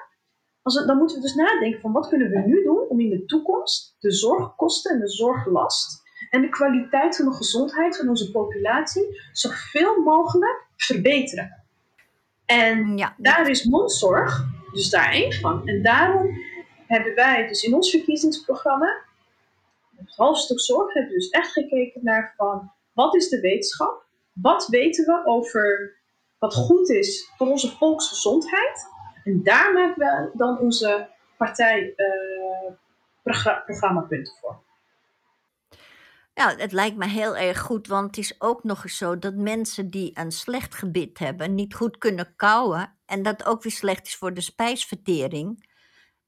Als dan moeten we dus nadenken van wat kunnen we nu doen om in de toekomst de zorgkosten en de zorglast en de kwaliteit van de gezondheid van onze populatie zoveel mogelijk verbeteren. En Ja, daar is mondzorg dus daar één van. En daarom hebben wij dus in ons verkiezingsprogramma, het hoofdstuk zorg, hebben we dus echt gekeken naar van wat is de wetenschap? Wat weten we over wat goed is voor onze volksgezondheid? En daar maken we dan onze partij eh, voor. Ja, het lijkt me heel erg goed, want het is ook nog eens zo dat mensen die een slecht gebit hebben niet goed kunnen kauwen en dat ook weer slecht is voor de spijsvertering.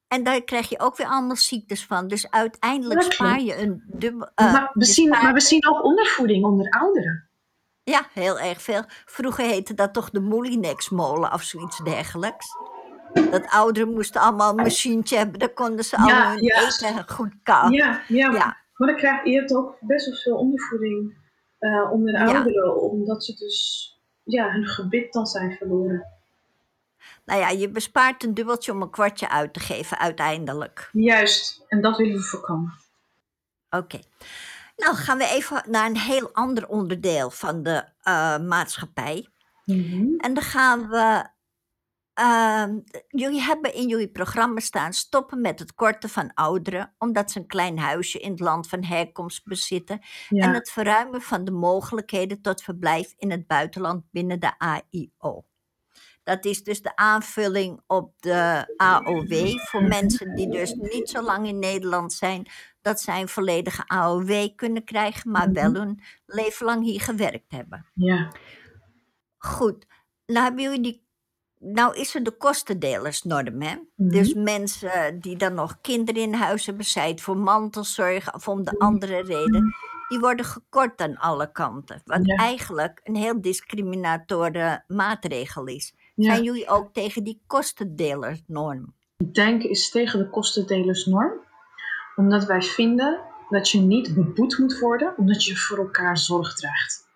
En daar krijg je ook weer allemaal ziektes van. Dus uiteindelijk spaar je een dubbel. eh, maar, we zien, maar we zien ook ondervoeding onder ouderen. Ja, heel erg veel. Vroeger heette dat toch de Moulinex-molen of zoiets dergelijks. Dat ouderen moesten allemaal een machientje hebben, dan konden ze allemaal hun ja. eten goed kauwen. Ja, ja, Ja. Maar dan krijg, je hebt ook best wel veel ondervoeding eh, onder de Ja. ouderen, omdat ze dus ja, hun gebit dan zijn verloren. Nou ja, je bespaart een dubbeltje om een kwartje uit te geven uiteindelijk. Juist, en dat willen we voorkomen. Oké. Nou, gaan we even naar een heel ander onderdeel van de eh, maatschappij. En dan gaan we. Ehm, jullie hebben in jullie programma staan stoppen met het korten van ouderen, omdat ze een klein huisje in het land van herkomst bezitten. Ja. En het verruimen van de mogelijkheden tot verblijf in het buitenland binnen de AIO. Dat is dus de aanvulling op de AOW voor mensen die dus niet zo lang in Nederland zijn, dat zij een volledige AOW kunnen krijgen, maar wel hun leven lang hier gewerkt hebben. ja. Goed, nou hebben jullie die. Nou is er de kostendelersnorm, hè? Mhm. Dus mensen die dan nog kinderen in huis hebben, zij voor mantelzorg of om de andere reden, die worden gekort aan alle kanten. Wat Ja. eigenlijk een heel discriminatoire maatregel is. Ja. Zijn jullie ook tegen die kostendelersnorm? Denken is tegen de kostendelersnorm. Omdat wij vinden dat je niet beboet moet worden omdat je voor elkaar zorg draagt.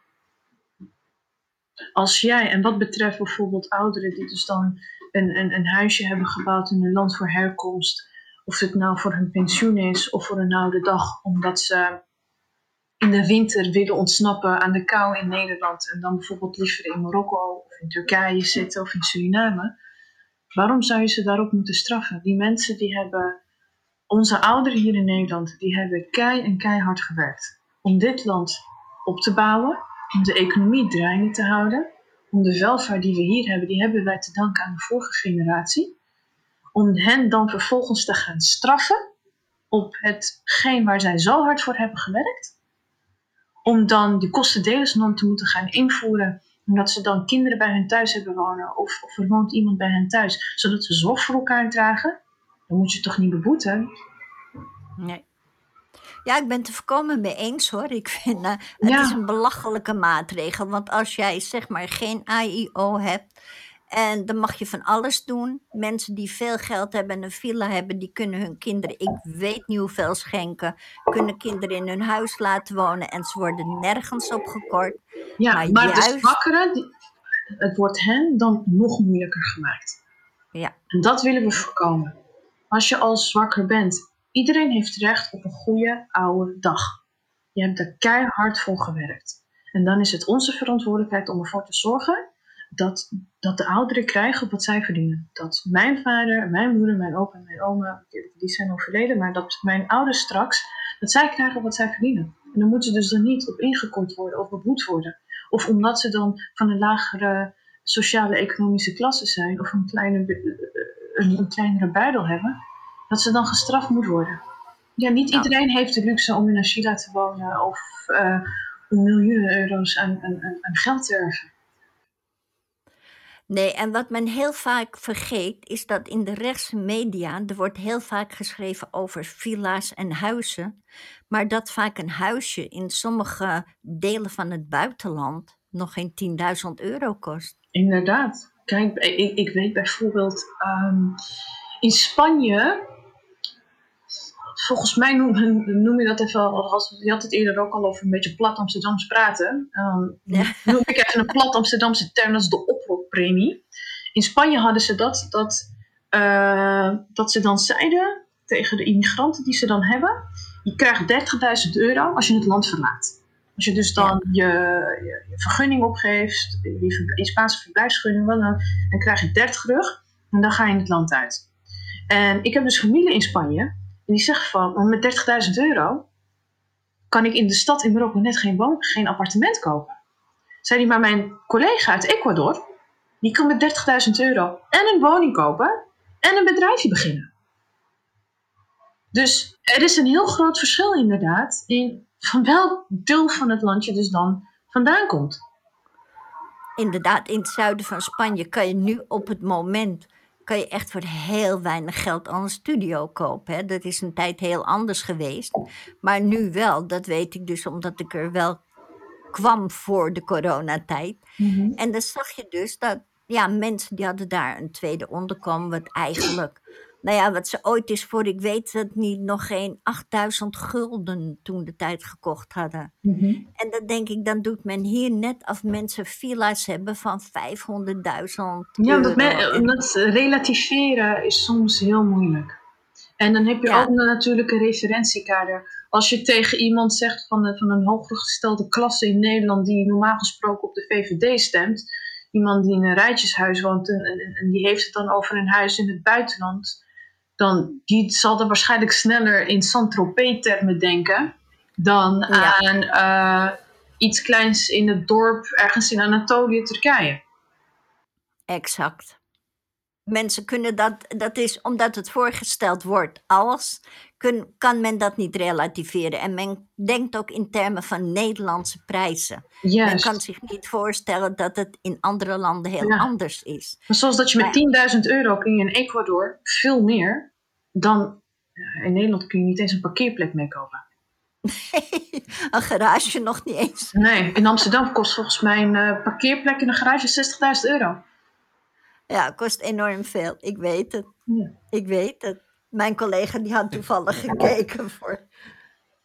Als jij, en wat betreft bijvoorbeeld ouderen die dus dan een, een, een huisje hebben gebouwd in een land voor herkomst, of het nou voor hun pensioen is of voor een oude dag, omdat ze in de winter willen ontsnappen aan de kou in Nederland en dan bijvoorbeeld liever in Marokko of in Turkije zitten of in Suriname. Waarom zou je ze daarop moeten straffen? Die mensen die hebben, onze ouderen hier in Nederland, die hebben kei en keihard gewerkt om dit land op te bouwen, om de economie draaiende te houden, om de welvaart die we hier hebben, die hebben wij te danken aan de vorige generatie. Om hen dan vervolgens te gaan straffen op hetgeen waar zij zo hard voor hebben gewerkt. Om dan die kostendelersnorm te moeten gaan invoeren omdat ze dan kinderen bij hen thuis hebben wonen of, of er woont iemand bij hen thuis, zodat ze zorg voor elkaar dragen, dan moet je toch niet beboeten. Nee. Ja, ik ben het er voorkomen mee eens hoor. Ik vind uh, het Ja. is een belachelijke maatregel. Want als jij zeg maar geen AIO hebt. En dan mag je van alles doen. Mensen die veel geld hebben en een villa hebben, die kunnen hun kinderen, ik weet niet hoeveel schenken, kunnen kinderen in hun huis laten wonen en ze worden nergens op gekort. Ja, Maar maar, de zwakkeren, het wordt hen dan nog moeilijker gemaakt. Ja. En dat willen we voorkomen. Als je al zwakker bent, iedereen heeft recht op een goede oude dag. Je hebt er keihard voor gewerkt. En dan is het onze verantwoordelijkheid om ervoor te zorgen dat, dat de ouderen krijgen wat zij verdienen. Dat mijn vader, mijn moeder, mijn opa en mijn oma, die- zijn overleden, maar dat mijn ouders straks, dat zij krijgen wat zij verdienen. En dan moeten ze dus er niet op ingekort worden of beboet worden. Of omdat ze dan van een lagere sociale economische klasse zijn of kleine, een, een kleinere buidel hebben, dat ze dan gestraft moet worden. Ja, niet iedereen heeft de luxe om in een villa te wonen of eh, om miljoenen euro's aan, aan, aan- aan geld te erven. Nee, en wat men heel vaak vergeet, is dat in de rechtse media, er wordt heel vaak geschreven over villa's en huizen, maar dat vaak een huisje in sommige delen van het buitenland nog geen 10.000 euro kost. Inderdaad. Kijk, ik, ik weet bijvoorbeeld ehm, in Spanje, volgens mij noem, noem je dat even, al- als, je had het eerder ook al over een beetje plat Amsterdams praten. Ja. Noem ik even een plat Amsterdamse term, dat is de oproeppremie. In Spanje hadden ze dat, dat, eh, dat ze dan zeiden tegen de immigranten die ze dan hebben, je krijgt 30.000 euro als je het land verlaat. Als je dus dan je, je, je vergunning opgeeft, je, je Spaanse verblijfsvergunning, dan, dan krijg je 30 terug en dan ga je het land uit. En ik heb dus familie in Spanje en die zeggen van, met 30.000 euro kan ik in de stad in Marokko net geen, woon, geen appartement kopen. Zei hij, maar mijn collega uit Ecuador, die kan met 30.000 euro en een woning kopen en een bedrijfje beginnen. Dus er is een heel groot verschil inderdaad in van welk deel van het land je dus dan vandaan komt. Inderdaad, in het zuiden van Spanje kan je nu op het moment kan je echt voor heel weinig geld al een studio kopen. Hè? Dat is een tijd heel anders geweest. Maar nu wel, dat weet ik dus omdat ik er wel kwam voor de coronatijd. En dan zag je dus dat ja, mensen die hadden daar een tweede onderkomen, wat eigenlijk, nou ja, wat ze ooit is voor, ik weet het niet, nog geen 8000 gulden toen de tijd gekocht hadden. En dan denk ik, dan doet men hier net als mensen villa's hebben van 500.000 Ja, men, omdat relativeren is soms heel moeilijk. En dan heb je Ja. ook natuurlijk een referentiekader. Als je tegen iemand zegt van, een- van een hooggestelde klasse in Nederland die normaal gesproken op de VVD stemt, iemand die in een rijtjeshuis woont en, en, en die heeft het dan over een huis in het buitenland, dan die zal er waarschijnlijk sneller in Saint-Tropez-termen denken dan Ja. aan eh, iets kleins in het dorp ergens in Anatolië, Turkije. Exact. Mensen kunnen dat, dat is omdat het voorgesteld wordt als, kun, kan men dat niet relativeren. En men denkt ook in termen van Nederlandse prijzen. Men Juist. kan zich niet voorstellen dat het in andere landen heel Ja. anders is. Maar zoals dat je met Maar- 10.000 euro kun je in Ecuador veel meer dan in Nederland kun je niet eens een parkeerplek mee kopen. Nee, een garage nog niet eens. Nee, in Amsterdam kost volgens mij een uh, parkeerplek in een garage 60.000 euro. Ja, kost enorm veel. Ik weet het. Ja. Ik weet het. Mijn collega die had toevallig gekeken voor.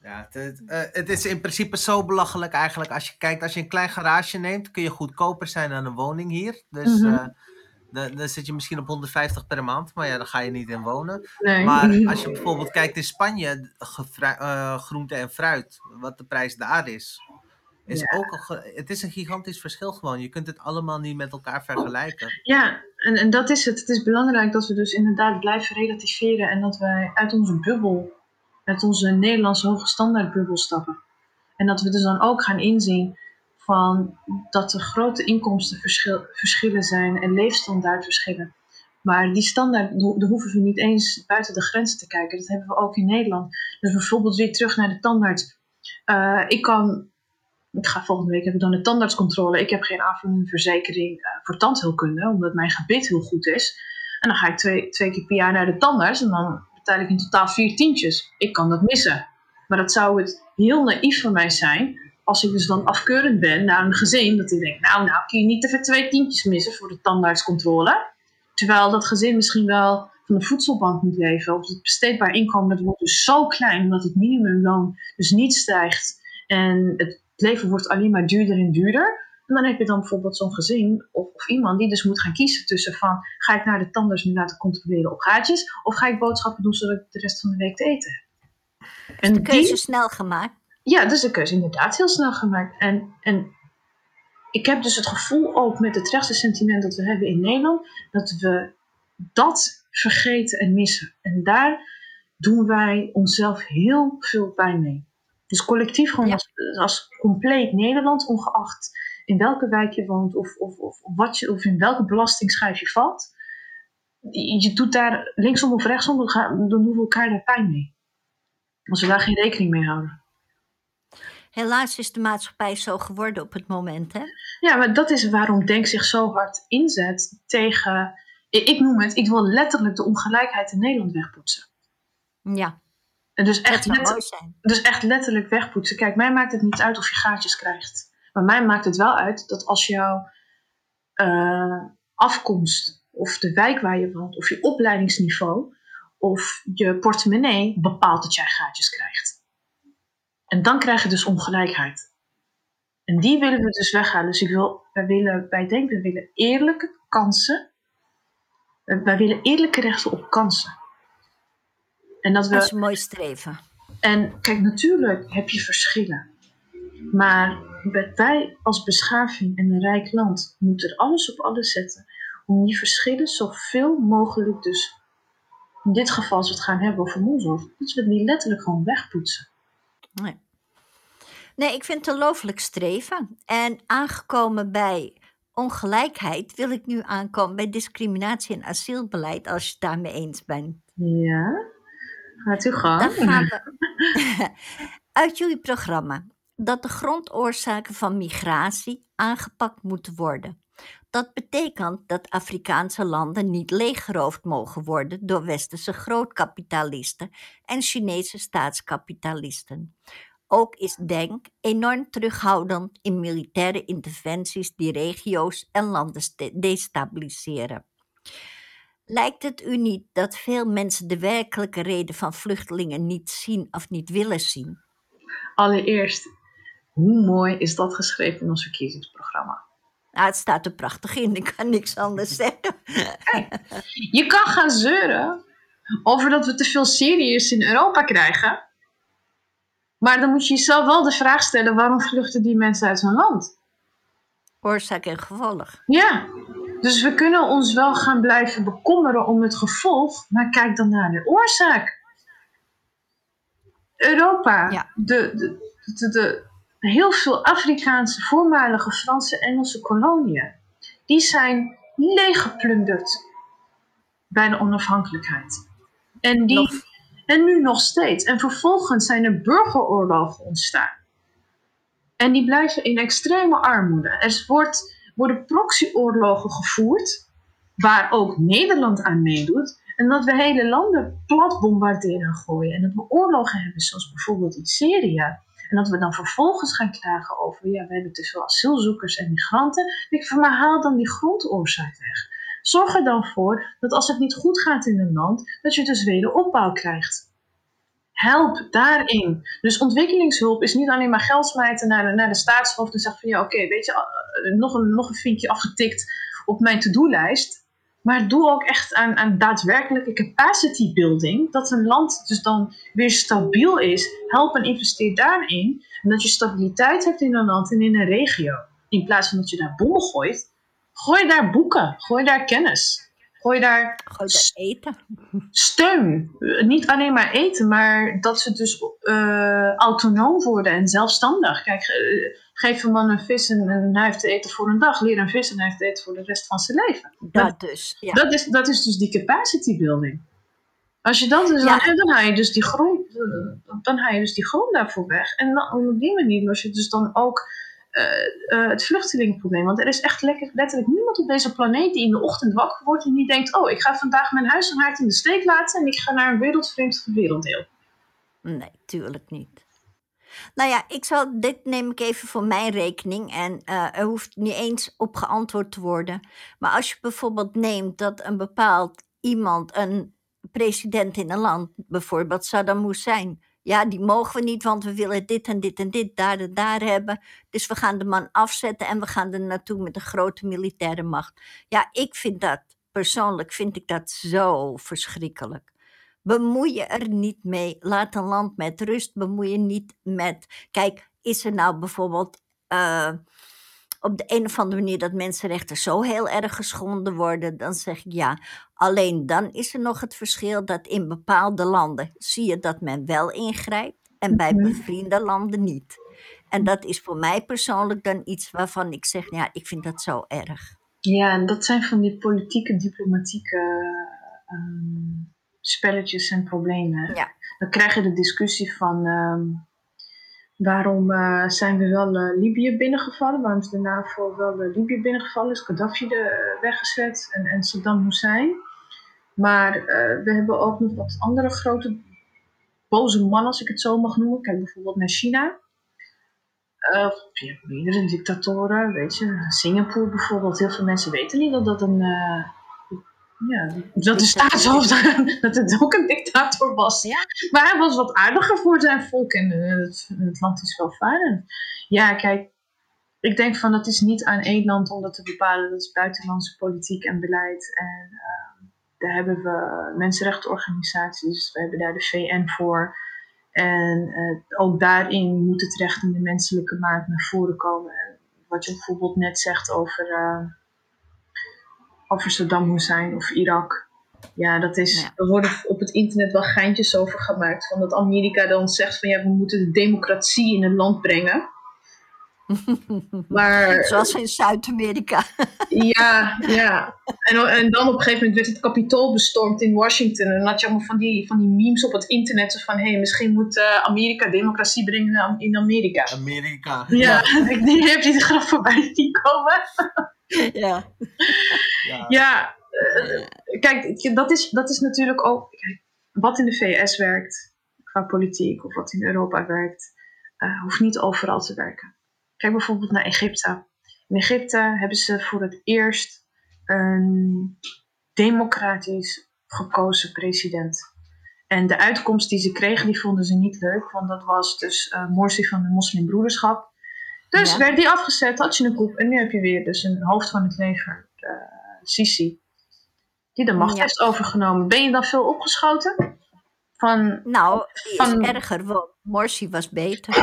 Ja, het, uh, het, is in principe zo belachelijk eigenlijk. Als je kijkt, als je een klein garage neemt, kun je goedkoper zijn dan een woning hier. Dus mm -hmm. dan, dan, zit je misschien op 150 per maand, maar ja, daar ga je niet in wonen. Nee. Maar als je bijvoorbeeld kijkt in Spanje, uh, groente en fruit, wat de prijs daar is. Is ja. ook een, het is een gigantisch verschil gewoon. Je kunt het allemaal niet met elkaar vergelijken. Ja, en, en dat is het. Het is belangrijk dat we dus inderdaad blijven relativeren en dat wij uit onze bubbel, uit onze Nederlandse hoge standaardbubbel stappen. En dat we dus dan ook gaan inzien van dat er grote inkomstenverschillen zijn en leefstandaardverschillen. Maar die standaard, daar hoeven we niet eens buiten de grenzen te kijken. Dat hebben we ook in Nederland. Dus bijvoorbeeld weer terug naar de tandarts. Uh, ik kan ik ga volgende week hebben dan een tandartscontrole. Ik heb geen verzekering uh, voor tandheelkunde, omdat mijn gebit heel goed is. En dan ga ik twee, twee keer per jaar naar de tandarts en dan betaal ik in totaal vier tientjes. Ik kan dat missen. Maar dat zou het heel naïef van mij zijn als ik dus dan afkeurend ben naar een gezin. Dat ik denk, nou, nou kun je niet even twee tientjes missen voor de tandartscontrole. Terwijl dat gezin misschien wel van de voedselbank moet leven. Of het besteedbaar inkomen dat wordt dus zo klein omdat het minimumloon dus niet stijgt. En het het leven wordt alleen maar duurder en duurder. En dan heb je dan bijvoorbeeld zo'n gezin of, of, iemand die dus moet gaan kiezen tussen van ga ik naar de tandarts nu laten controleren op gaatjes of ga ik boodschappen doen zodat ik de rest van de week te eten heb. En de keuze die, snel gemaakt? Ja, dus de keuze inderdaad heel snel gemaakt. En, en ik heb dus het gevoel ook met het rechtse sentiment dat we hebben in Nederland, dat we dat vergeten en missen. En daar doen wij onszelf heel veel pijn mee. Dus collectief gewoon als, als, compleet Nederland, ongeacht in welke wijk je woont of, of, of, wat je, of in welke belastingschijf je valt. Je, doet daar linksom of rechtsom, dan doen we elkaar daar pijn mee. Als we daar geen rekening mee houden. Helaas is de maatschappij zo geworden op het moment, hè? Ja, maar dat is waarom Denk zich zo hard inzet tegen... Ik noem het, ik wil letterlijk de ongelijkheid in Nederland wegpoetsen. Ja. En dus echt, dus echt letterlijk wegpoetsen. Kijk, mij maakt het niet uit of je gaatjes krijgt. Maar mij maakt het wel uit dat als jouw uh, afkomst, of de wijk waar je woont, of je opleidingsniveau, of je portemonnee bepaalt dat jij gaatjes krijgt. En dan krijg je dus ongelijkheid. En die willen we dus weghalen. Dus ik wil, wij, willen, wij denken, we willen eerlijke kansen. Wij willen eerlijke rechten op kansen. En dat, we, dat is een mooi streven. En kijk, natuurlijk heb je verschillen. Maar wij als beschaving en een rijk land moeten er alles op alles zetten om die verschillen zoveel mogelijk dus in dit geval als we het gaan hebben over mondzorg, dat we het niet letterlijk gewoon wegpoetsen. Nee. Nee, ik vind het een looflijk streven. En aangekomen bij ongelijkheid wil ik nu aankomen bij discriminatie en asielbeleid, als je het daarmee eens bent. Ja. Gaat u gang. Uit jullie programma dat de grondoorzaken van migratie aangepakt moeten worden. Dat betekent dat Afrikaanse landen niet leeggeroofd mogen worden door westerse grootkapitalisten en Chinese staatskapitalisten. Ook is Denk enorm terughoudend in militaire interventies die regio's en landen destabiliseren. Lijkt het u niet dat veel mensen de werkelijke reden van vluchtelingen niet zien of niet willen zien? Allereerst, hoe mooi is dat geschreven in ons verkiezingsprogramma? Nou, het staat er prachtig in, ik kan niks anders zeggen. je kan gaan zeuren over dat we te veel Syriërs in Europa krijgen. Maar dan moet je jezelf wel de vraag stellen: waarom vluchten die mensen uit hun land? Oorzaak en gevolg. Ja, dus we kunnen ons wel gaan blijven bekommeren om het gevolg, maar kijk dan naar de oorzaak. Europa, ja. de, de, de, de, heel veel Afrikaanse, voormalige Franse, Engelse koloniën, die zijn leeggeplunderd bij de onafhankelijkheid. En, die, en nu nog steeds. En vervolgens zijn er burgeroorlogen ontstaan. En die blijven in extreme armoede. Er wordt worden proxyoorlogen gevoerd, waar ook Nederland aan meedoet, En dat we hele landen plat bombarderen en gooien. En dat we oorlogen hebben, zoals bijvoorbeeld in Syrië. En dat we dan vervolgens gaan klagen over, ja, we hebben te veel asielzoekers en migranten. Ik van, maar haal dan die grondoorzaak weg. Zorg er dan voor dat als het niet goed gaat in een land, dat je dus wederopbouw krijgt. Help daarin. Dus ontwikkelingshulp is niet alleen maar geld smijten naar de, naar de staatshoofd en zeggen van ja, oké, weet je, eh, nog een, nog een vinkje afgetikt op mijn to-do-lijst. Maar doe ook echt aan, aan daadwerkelijke capacity building. Dat een land dus dan weer stabiel is. Help en investeer daarin. En dat je stabiliteit hebt in een land en in een regio. In plaats van dat je daar bommen gooit. Gooi daar boeken. Gooi daar kennis. Gooi daar, Gooi daar eten. steun. Niet alleen maar eten, maar dat ze dus eh, autonoom worden en zelfstandig. Kijk, eh, geef een man een vis en, en hij heeft te eten voor een dag. Leer een vis en hij heeft te eten voor de rest van zijn leven. Dat dus. Ja. Dat, is, dat is dus die capacity building. Als je dat dus Ja. dan, dan haal je dus die grond, dan haal je dus die grond daarvoor weg. En dan, op die manier los je dus dan ook eh, eh, het vluchtelingenprobleem. Want er is echt lekker, letterlijk niemand op deze planeet die in de ochtend wakker wordt en die denkt: Oh, ik ga vandaag mijn huis en haard in de steek laten en ik ga naar een wereldvreemd werelddeel. Nee, tuurlijk niet. Nou ja, ik zal, dit neem ik even voor mijn rekening en eh, er hoeft niet eens op geantwoord te worden. Maar als je bijvoorbeeld neemt dat een bepaald iemand, een president in een land, bijvoorbeeld Saddam Hussein, ja, die mogen we niet, want we willen dit en dit en dit, daar en daar hebben. Dus we gaan de man afzetten en we gaan er naartoe met een grote militaire macht. Ja, ik vind dat, persoonlijk vind ik dat zo verschrikkelijk. Bemoei je er niet mee. Laat een land met rust. Bemoei je niet met. Kijk, is er nou bijvoorbeeld eh, op de een of andere manier dat mensenrechten zo heel erg geschonden worden? Dan zeg ik ja. Alleen dan is er nog het verschil dat in bepaalde landen zie je dat men wel ingrijpt en bij Mhm. bevriende landen niet. En dat is voor mij persoonlijk dan iets waarvan ik zeg, ja, ik vind dat zo erg. Ja, en dat zijn van die politieke, diplomatieke ehm, spelletjes en problemen. Ja. Dan krijg je de discussie van ehm, waarom eh, zijn we wel eh, Libië binnengevallen? Waarom is de NAVO wel eh, Libië binnengevallen? Is Gaddafi eh, weggezet en, en Saddam Hussein? Maar we hebben ook nog wat andere grote boze mannen, als ik het zo mag noemen. Kijk bijvoorbeeld naar China. Hebt meerdere dictatoren, weet je. Singapore bijvoorbeeld. Heel veel mensen weten niet dat dat een... ja, dat de staatshoofd dat het ook een dictator was. Ja. Maar hij was wat aardiger voor zijn volk en eh, het, het land is welvarend. Ja, kijk, ik denk van dat is niet aan één land om dat te bepalen. Dat is buitenlandse politiek en beleid. En eh, daar hebben we mensenrechtenorganisaties. We hebben daar de VN voor. En eh, ook daarin moet het recht in de menselijke maat naar voren komen. En wat je bijvoorbeeld net zegt over, eh, over Saddam Hussein of Irak. Ja, dat is, Ja. er worden op het internet wel geintjes over gemaakt. Van dat Amerika dan zegt van ja, we moeten de democratie in het land brengen. Maar Zoals in Zuid-Amerika. ja, ja. En, en dan op een gegeven moment werd het kapitool bestormd in Washington. En dan had je allemaal van die, van die memes op het internet. Zo van, hé, hey, misschien moet eh, Amerika democratie brengen in Amerika. Amerika. Ja, ik die heb je de grap voorbij zien komen. ja. Ja. Ja, eh, kijk, dat is, dat is natuurlijk ook... Kijk, wat in de VS werkt, qua politiek, of wat in Europa werkt, eh, hoeft niet overal te werken. Kijk bijvoorbeeld naar Egypte. In Egypte hebben ze voor het eerst een democratisch gekozen president. En de uitkomst die ze kregen, die vonden ze niet leuk, want dat was dus eh Morsi van de moslimbroederschap. Dus Ja. werd die afgezet, had je een koep en nu heb je weer dus een hoofd van het leger, eh, Sisi, die de macht Ja. heeft overgenomen. Ben je dan veel opgeschoten? Van, Nou, die Van- is erger, want Morsi was beter.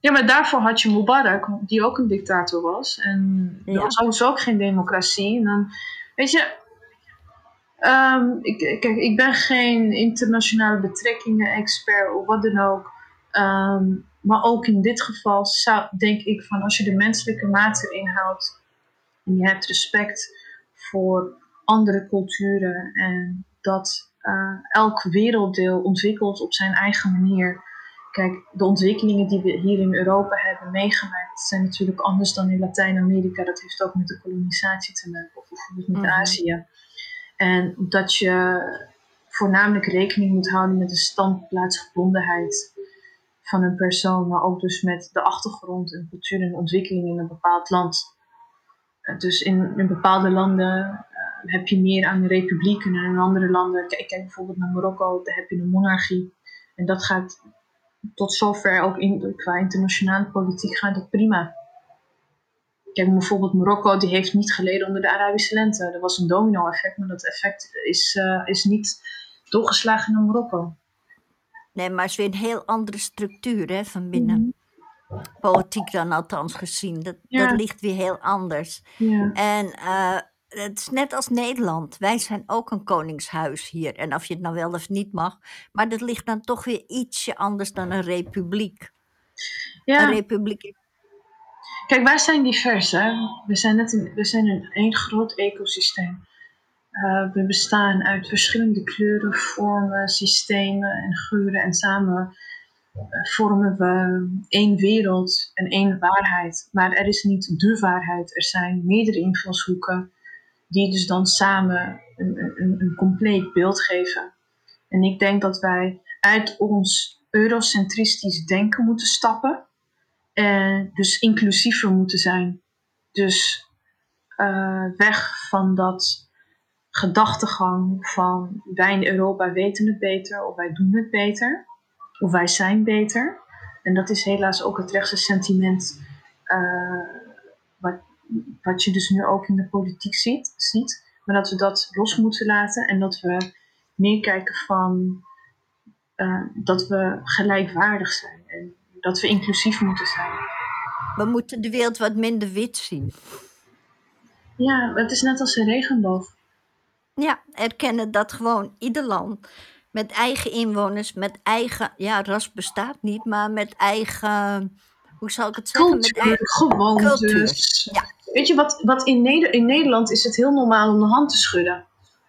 ja, maar daarvoor had je Mubarak, die ook een dictator was. En Ja. was sowieso ook geen democratie. En dan, weet je, ehm, ik, kijk, ik ben geen internationale betrekkingen expert of wat dan ook. Ehm, maar ook in dit geval zou, denk ik van als je de menselijke maat erin houdt en je hebt respect voor andere culturen en dat eh, elk werelddeel ontwikkelt op zijn eigen manier. Kijk, de ontwikkelingen die we hier in Europa hebben meegemaakt zijn natuurlijk anders dan in Latijns-Amerika. Dat heeft ook met de kolonisatie te maken, of bijvoorbeeld met Mhm. Azië. En dat je voornamelijk rekening moet houden met de standplaatsgebondenheid van een persoon, maar ook dus met de achtergrond en cultuur en ontwikkeling in een bepaald land. Eh, dus in, in bepaalde landen eh, heb je meer aan de republiek en in andere landen, kijk, kijk bijvoorbeeld naar Marokko, daar heb je een monarchie. En dat gaat tot zover ook in, qua internationale politiek gaat het prima. Kijk, bijvoorbeeld Marokko, die heeft niet geleden onder de Arabische lente. Er was een domino-effect, maar dat effect is, uh, is niet doorgeslagen naar Marokko. Nee, maar het is weer een heel andere structuur hè, van binnen. Mhm. Politiek dan althans gezien. Dat, dat ligt weer heel anders. Ja. En uh, het is net als Nederland. Wij zijn ook een koningshuis hier. En of je het nou wel of niet mag. Maar dat ligt dan toch weer ietsje anders dan een republiek. Ja. Een republiek. Kijk, wij zijn divers. Hè? We zijn net een, we zijn een één groot ecosysteem. Uh, we bestaan uit verschillende kleuren, vormen, systemen en geuren. En samen uh, vormen we één wereld en één waarheid. Maar er is niet de waarheid. Er zijn meerdere invalshoeken die dus dan samen een, een, een compleet beeld geven. En ik denk dat wij uit ons eurocentristisch denken moeten stappen. En dus inclusiever moeten zijn. Dus uh, weg van dat gedachtegang van wij in Europa weten het beter of wij doen het beter of wij zijn beter. En dat is helaas ook het rechtse sentiment uh, wat, wat je dus nu ook in de politiek ziet, ziet. Maar dat we dat los moeten laten en dat we meer kijken van uh, dat we gelijkwaardig zijn en dat we inclusief moeten zijn. We moeten de wereld wat minder wit zien. Ja, het is net als een regenboog. Ja, erkennen dat gewoon ieder land met eigen inwoners, met eigen, ja, ras bestaat niet, maar met eigen, hoe zal ik het zeggen? Cultuur, met eigen gewoontes. Ja. Weet je, wat, wat in, Neder in Nederland is het heel normaal om de hand te schudden.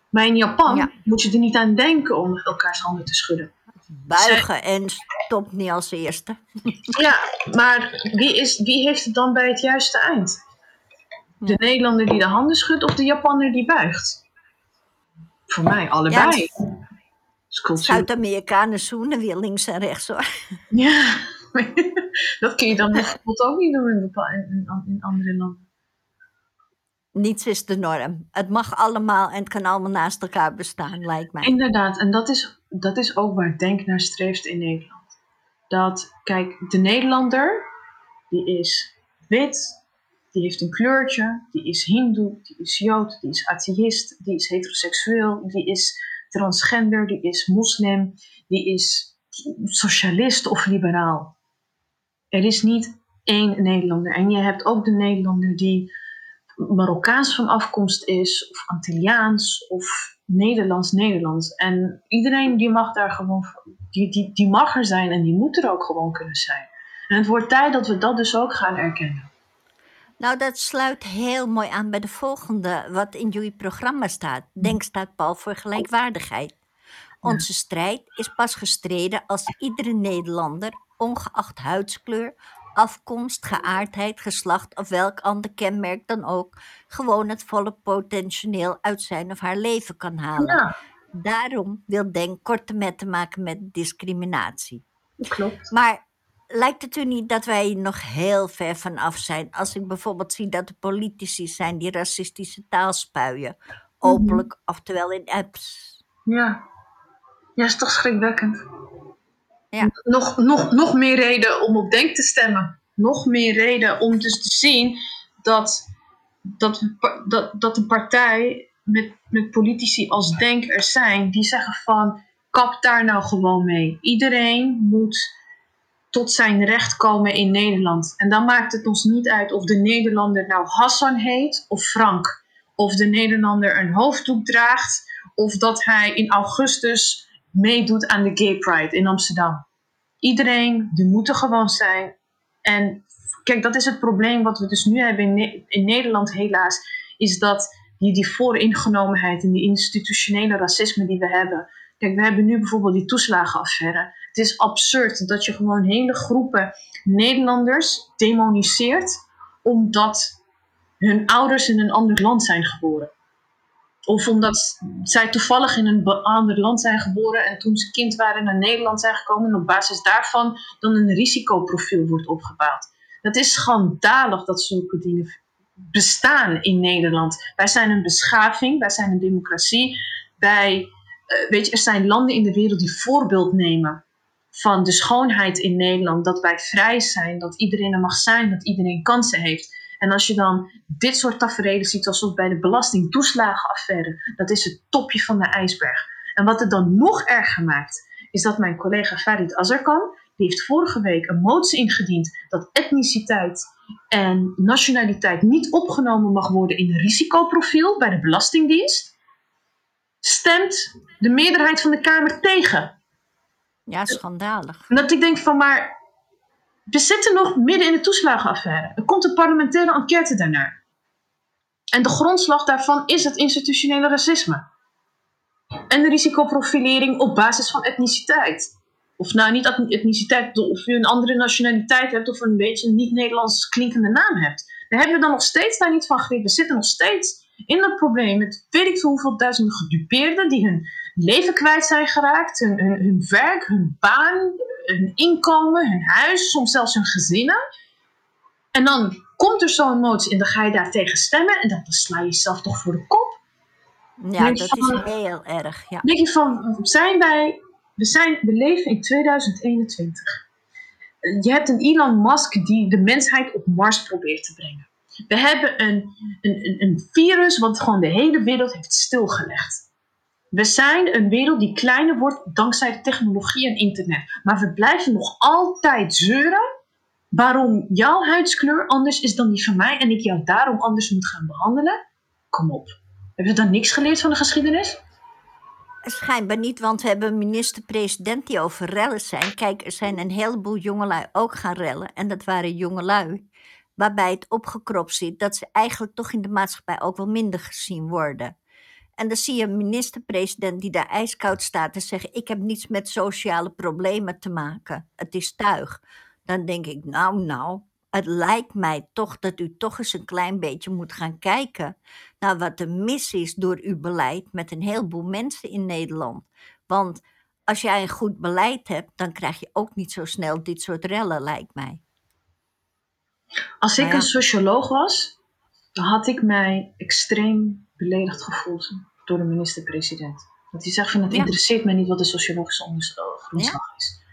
Maar in Japan ja. moet je er niet aan denken om elkaars handen te schudden. Buigen en stop niet als eerste. Ja, maar wie, is, wie heeft het dan bij het juiste eind? De Nederlander die de handen schudt of de Japanner die buigt? Voor mij allebei. Ja, Zuid-Amerikanen zoenen weer links en rechts hoor. Ja, dat kun je dan bijvoorbeeld ook niet doen in, in, in andere landen. Niets is de norm. Het mag allemaal en het kan allemaal naast elkaar bestaan, lijkt mij. Inderdaad, en dat is, dat is ook waar Denk naar streeft in Nederland. Dat, kijk, de Nederlander, die is wit, die heeft een kleurtje, die is hindoe, die is jood, die is atheïst, die is heteroseksueel, die is transgender, die is moslim, die is socialist of liberaal. Er is niet één Nederlander. En je hebt ook de Nederlander die Marokkaans van afkomst is, of Antilliaans, of Nederlands-Nederlands. En iedereen die mag daar gewoon, die, die, die mag er zijn en die moet er ook gewoon kunnen zijn. En het wordt tijd dat we dat dus ook gaan erkennen. Nou, dat sluit heel mooi aan bij de volgende, wat in jullie programma staat. Denk staat Paul voor gelijkwaardigheid. Onze strijd is pas gestreden als iedere Nederlander, ongeacht huidskleur, afkomst, geaardheid, geslacht of welk ander kenmerk dan ook, gewoon het volle potentieel uit zijn of haar leven kan halen. Ja. Daarom wil Denk korte metten maken met discriminatie. Klopt. Maar lijkt het u niet dat wij nog heel ver van af zijn? Als ik bijvoorbeeld zie dat er politici zijn die racistische taal spuien, openlijk, oftewel in apps. Ja, ja, is toch schrikwekkend. Ja. Nog, nog, nog meer reden om op Denk te stemmen. Nog meer reden om dus te zien dat, dat, dat, dat een partij met, met politici als Denk er zijn, die zeggen van kap daar nou gewoon mee. Iedereen moet tot zijn recht komen in Nederland. En dan maakt het ons niet uit of de Nederlander nou Hassan heet of Frank. Of de Nederlander een hoofddoek draagt. Of dat hij in augustus meedoet aan de Gay Pride in Amsterdam. Iedereen, die moet er gewoon zijn. En kijk, dat is het probleem wat we dus nu hebben in, in Nederland helaas. Is dat die, die vooringenomenheid en die institutionele racisme die we hebben. Kijk, we hebben nu bijvoorbeeld die toeslagenaffaire. Het is absurd dat je gewoon hele groepen Nederlanders demoniseert omdat hun ouders in een ander land zijn geboren. Of omdat zij toevallig in een ander land zijn geboren en toen ze kind waren naar Nederland zijn gekomen en op basis daarvan dan een risicoprofiel wordt opgebouwd. Dat is schandalig dat zulke dingen bestaan in Nederland. Wij zijn een beschaving, wij zijn een democratie. Wij, eh, weet je, er zijn landen in de wereld die voorbeeld nemen van de schoonheid in Nederland. Dat wij vrij zijn, dat iedereen er mag zijn, dat iedereen kansen heeft. En als je dan dit soort tafereelen ziet, zoals bij de belastingtoeslagenaffaire, dat is het topje van de ijsberg. En wat het dan nog erger maakt, is dat mijn collega Farid Azarkan, die heeft vorige week een motie ingediend dat etniciteit en nationaliteit niet opgenomen mag worden in een risicoprofiel bij de Belastingdienst, stemt de meerderheid van de Kamer tegen. Ja, schandalig. En dat ik denk van, maar we zitten nog midden in de toeslagenaffaire. Er komt een parlementaire enquête daarnaar. En de grondslag daarvan is het institutionele racisme. En de risicoprofilering op basis van etniciteit. Of nou, niet etniciteit, of je een andere nationaliteit hebt of een beetje een niet-Nederlands klinkende naam hebt. Daar hebben we dan nog steeds daar niet van geleerd. We zitten nog steeds in dat probleem met weet ik veel hoeveel duizenden gedupeerden die hun leven kwijt zijn geraakt, hun, hun, hun werk, hun baan, hun inkomen, hun huis, soms zelfs hun gezinnen. En dan komt er zo'n motie en dan ga je daar tegen stemmen en dan sla je jezelf toch voor de kop. Ja, dat is heel erg. Ja. Denk je van, zijn wij, we, zijn, we leven in 2021. Je hebt een Elon Musk die de mensheid op Mars probeert te brengen. We hebben een, een, een virus wat gewoon de hele wereld heeft stilgelegd. We zijn een wereld die kleiner wordt dankzij de technologie en internet. Maar we blijven nog altijd zeuren waarom jouw huidskleur anders is dan die van mij en ik jou daarom anders moet gaan behandelen. Kom op. Hebben we dan niks geleerd van de geschiedenis? Schijnbaar niet, want we hebben minister-president die over rellen zijn. Kijk, er zijn een heleboel jongelui ook gaan rellen. En dat waren jongelui waarbij het opgekropt zit dat ze eigenlijk toch in de maatschappij ook wel minder gezien worden. En dan zie je een minister-president die daar ijskoud staat en zegt: Ik heb niets met sociale problemen te maken. Het is tuig. Dan denk ik: Nou, nou, het lijkt mij toch dat u toch eens een klein beetje moet gaan kijken naar wat er mis is door uw beleid met een heleboel mensen in Nederland. Want als jij een goed beleid hebt, dan krijg je ook niet zo snel dit soort rellen, lijkt mij. Als ik een socioloog was, dan had ik mij extreem beledigd gevoeld door de minister-president. Dat hij zegt van het interesseert mij niet wat de sociologische grondslag is.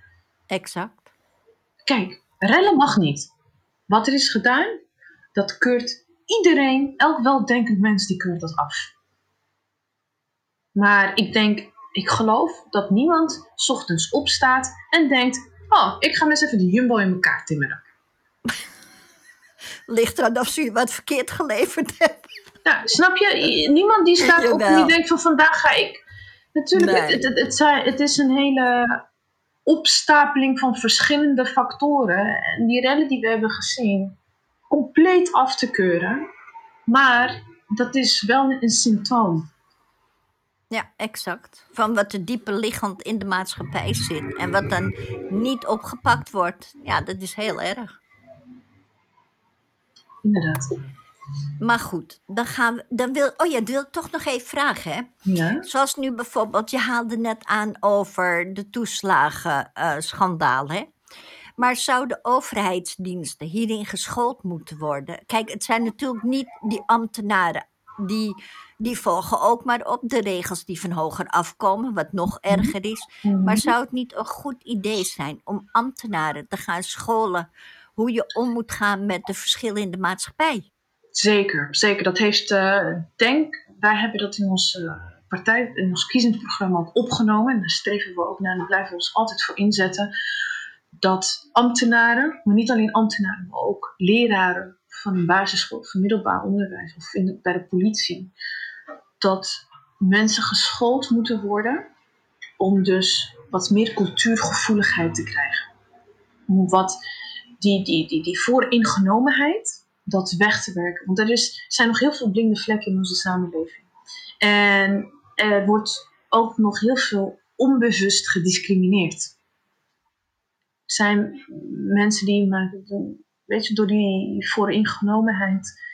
Exact. Kijk, rellen mag niet. Wat er is gedaan, dat keurt iedereen, elk weldenkend mens, die keurt dat af. Maar ik denk, ik geloof dat niemand ochtends opstaat en denkt: Oh, ik ga eens even de jumbo in elkaar timmeren. Ligt eraan of je wat verkeerd geleverd hebt. Nou, snap je? Niemand die staat op en die denkt van vandaag ga ik. Natuurlijk, het, het, het, het, is een hele opstapeling van verschillende factoren. En die rellen die we hebben gezien, compleet af te keuren. Maar dat is wel een symptoom. Ja, exact. Van wat er dieper liggend in de maatschappij zit. En wat dan niet opgepakt wordt. Ja, dat is heel erg. Inderdaad. Maar goed, dan gaan we. Dan wil, oh ja, dat wil ik toch nog even vragen. Hè? Ja. Zoals nu bijvoorbeeld, je haalde net aan over de toeslagenschandaal. hè? Maar zouden overheidsdiensten hierin geschoold moeten worden? Kijk, het zijn natuurlijk niet die ambtenaren die, die volgen ook maar op de regels die van hoger afkomen, wat nog mhm. erger is. Maar mhm. zou het niet een goed idee zijn om ambtenaren te gaan scholen hoe je om moet gaan met de verschillen in de maatschappij? Zeker, zeker. Dat heeft, uh, denk, wij hebben dat in onze uh, partij, in ons kiezingsprogramma ook opgenomen. En daar streven we ook naar en daar blijven we ons altijd voor inzetten. Dat ambtenaren, maar niet alleen ambtenaren, maar ook leraren van een basisschool, van middelbaar onderwijs of bij de politie, dat mensen geschoold moeten worden om dus wat meer cultuurgevoeligheid te krijgen. Wat die, die, die, die vooringenomenheid, dat weg te werken. Want er is, zijn nog heel veel blinde vlekken in onze samenleving. En er wordt ook nog heel veel onbewust gediscrimineerd. Er zijn mensen die, weet je, door die vooringenomenheid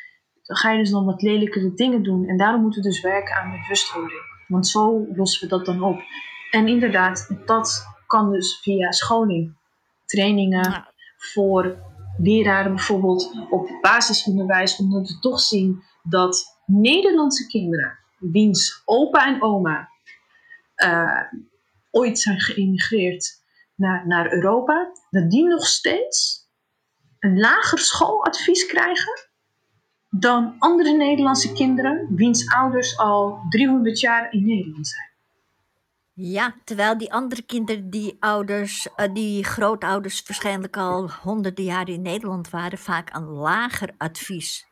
dan ga je dus dan wat lelijkere dingen doen. En daarom moeten we dus werken aan bewustwording. Want zo lossen we dat dan op. En inderdaad, dat kan dus via scholing. Trainingen Ja. voor leraren bijvoorbeeld op basisonderwijs. Omdat we toch zien dat Nederlandse kinderen, wiens opa en oma eh, ooit zijn geëmigreerd naar, naar Europa, dat die nog steeds een lager schooladvies krijgen dan andere Nederlandse kinderen, wiens ouders al 300 jaar in Nederland zijn. Ja, terwijl die andere kinderen, die ouders, eh, die grootouders waarschijnlijk al honderden jaren in Nederland waren, vaak een lager advies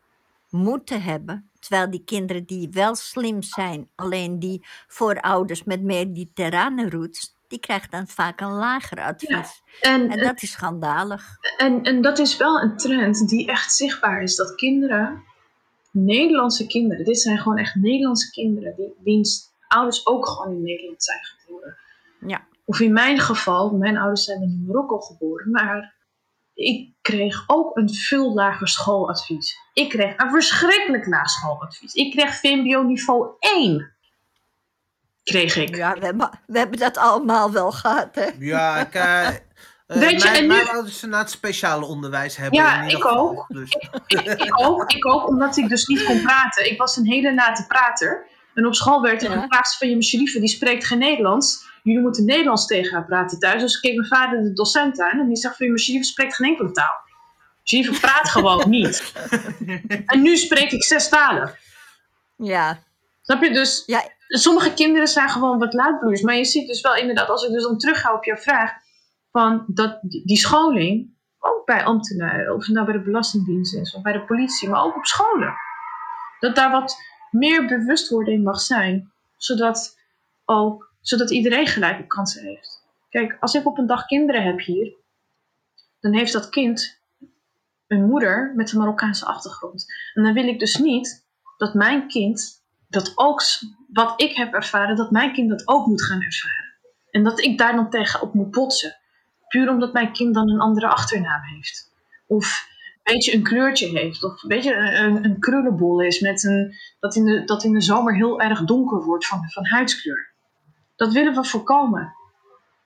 moeten hebben. Terwijl die kinderen die wel slim zijn, alleen die voorouders met mediterrane roots, die krijgen dan vaak een lager advies. En, En dat is schandalig. en, en dat is wel een trend die echt zichtbaar is. Dat kinderen, Nederlandse kinderen, dit zijn gewoon echt Nederlandse kinderen, die, wiens ouders ook gewoon in Nederland zijn geboren. Ja. Of in mijn geval, mijn ouders zijn in Marokko geboren, maar ik kreeg ook een veel lager schooladvies. Ik kreeg een verschrikkelijk laag schooladvies. Ik kreeg VMBO niveau 1. Kreeg ik. Ja, we hebben, we hebben dat allemaal wel gehad, hè? Ja, ik, eh, eh, Weet je, mijn, en nu- mijn ouders na het speciale onderwijs hebben. Ja, in ieder ik geval, ook. Dus, ik, ik ook, ik ook, omdat ik dus niet kon praten. Ik was een hele late prater. En op school werd er Ja. gevraagd van je Sherifa, die spreekt geen Nederlands. Jullie moeten Nederlands tegen haar praten thuis. Dus keek mijn vader de docent aan en die zegt van je Sherifa spreekt geen enkele taal. Sherifa praat gewoon niet. En nu spreek ik zes talen. Ja, Snap je? Dus ja sommige kinderen zijn gewoon wat laatbloeiers. Maar je ziet dus wel inderdaad, als ik dus dan terugga op jouw vraag, van dat die, die scholing, ook bij ambtenaren, of het nou bij de Belastingdienst is, of bij de politie, maar ook op scholen. Dat daar wat meer bewustwording mag zijn, zodat, ook, zodat iedereen gelijke kansen heeft. Kijk, als ik op een dag kinderen heb hier, dan heeft dat kind een moeder met een Marokkaanse achtergrond. En dan wil ik dus niet dat mijn kind dat ook, wat ik heb ervaren, dat mijn kind dat ook moet gaan ervaren. En dat ik daar dan tegen op moet botsen. Puur omdat mijn kind dan een andere achternaam heeft. Of beetje een kleurtje heeft. Of een beetje een, een, krullenbol is. Met een, dat, in de, dat in de zomer heel erg donker wordt van, van huidskleur. Dat willen we voorkomen.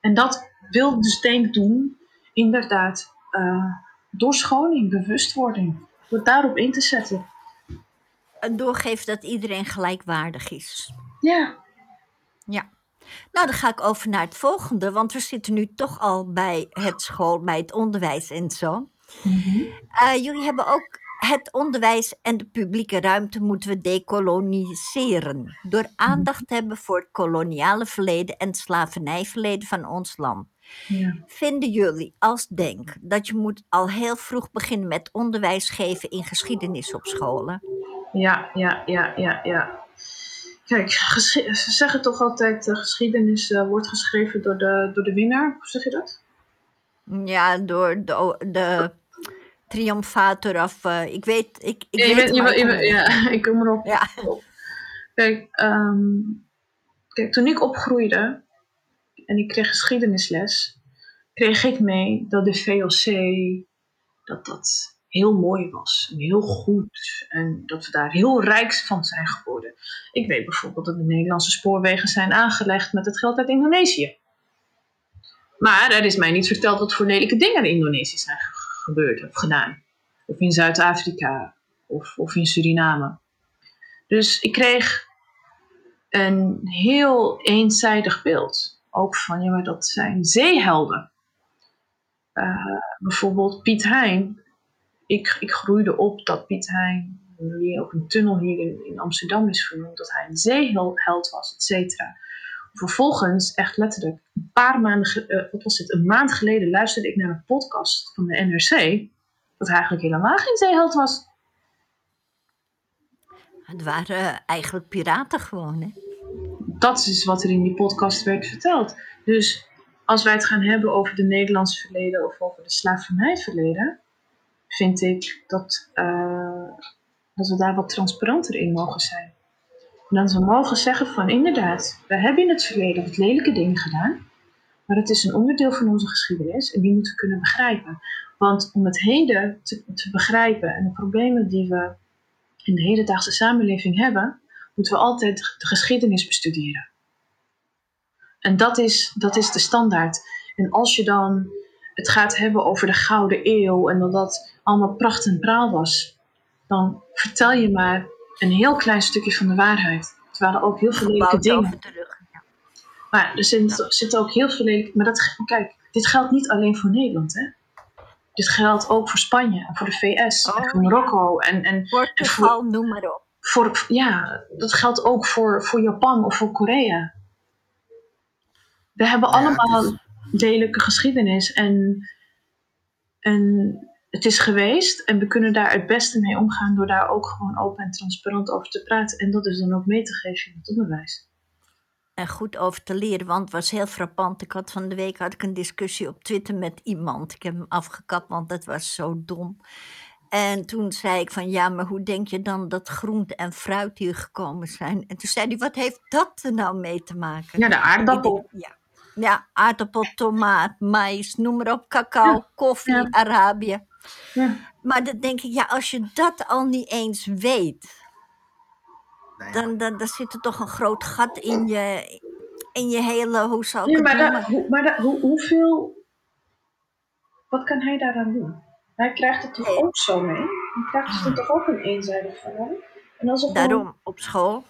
En dat wil denk ik doen, inderdaad, eh, door scholing, bewustwording. Door daarop in te zetten. en doorgeven dat iedereen gelijkwaardig is. Ja. Ja. Nou, dan ga ik over naar het volgende, want we zitten nu toch al bij het school, bij het onderwijs en zo. Eh, jullie hebben ook het onderwijs en de publieke ruimte moeten we decoloniseren. Door aandacht te hebben voor het koloniale verleden en het slavernijverleden van ons land. ja. Vinden jullie als Denk dat je moet al heel vroeg beginnen met onderwijs geven in geschiedenis op scholen? Ja, ja, ja, ja, ja. Kijk, ze zeggen toch altijd, de geschiedenis eh, wordt geschreven door de, door de winnaar. Hoe zeg je dat? Ja, door de, de triomfator of eh, ik weet, ik, ik Ja, je weet bent- je je ja, ik kom erop. Ja. Kijk, ehm, kijk, toen ik opgroeide en ik kreeg geschiedenisles, kreeg ik mee dat de VOC, dat dat heel mooi was en heel goed en dat we daar heel rijk van zijn geworden. Ik weet bijvoorbeeld dat de Nederlandse spoorwegen zijn aangelegd met het geld uit Indonesië. Maar er is mij niet verteld wat voor lelijke dingen in Indonesië zijn ge- gebeurd of gedaan. Of in Zuid-Afrika of, of in Suriname. Dus ik kreeg een heel eenzijdig beeld. Ook van, ja, maar dat zijn zeehelden. Eh, bijvoorbeeld Piet Hein. Ik, ik groeide op dat Piet Hein, wie ook een tunnel hier in, in Amsterdam is vernoemd, dat hij een zeeheld was, et cetera. Vervolgens, echt letterlijk, een paar maanden, ge- eh, wat was het, een maand geleden luisterde ik naar een podcast van de NRC, dat hij eigenlijk helemaal geen zeeheld was. Het waren eigenlijk piraten gewoon, hè? dat is wat er in die podcast werd verteld. Dus als wij het gaan hebben over de Nederlandse verleden of over de slavernijverleden, vind ik dat, eh, dat we daar wat transparanter in mogen zijn. En dat we mogen zeggen van inderdaad, we hebben in het verleden wat lelijke dingen gedaan, maar het is een onderdeel van onze geschiedenis en die moeten we kunnen begrijpen. Want om het heden te, te begrijpen en de problemen die we in de hedendaagse samenleving hebben, moeten we altijd de geschiedenis bestuderen. En dat is, dat is de standaard. En als je dan het gaat hebben over de Gouden Eeuw en dat dat allemaal pracht en praal was, dan vertel je maar een heel klein stukje van de waarheid. Het waren ook heel veel lelijke dingen. Maar er zitten ook heel veel lelijke... Maar dat, kijk, dit geldt niet alleen voor Nederland, hè. Dit geldt ook voor Spanje, en voor de VS, en oh, voor Marokko. En, en, Portugal, noem maar op. Voor, ja, dat geldt ook voor, voor Japan of voor Korea. We hebben allemaal een delijke geschiedenis. En, en het is geweest. En we kunnen daar het beste mee omgaan door daar ook gewoon open en transparant over te praten. En dat is dan ook mee te geven in het onderwijs. En goed over te leren, want het was heel frappant. Ik had van de week had ik een discussie op Twitter met iemand. Ik heb hem afgekapt, want dat was zo dom. En toen zei ik van ja, maar hoe denk je dan dat groente en fruit hier gekomen zijn? En toen zei hij, wat heeft dat er nou mee te maken? Ja, de aardappel. ja. ja, aardappel, tomaat, mais, noem maar op, cacao, koffie, Arabië. Ja. Maar dan denk ik, ja, als je dat al niet eens weet, dan, dan, dan zit er toch een groot gat in je, in je hele, hoe zou ik ja, maar, hoe, maar hoe, hoeveel, wat kan hij daaraan doen? Hij krijgt het toch ook zo mee? Hij krijgt het toch ook een eenzijdig verhaal? En als Daarom op school.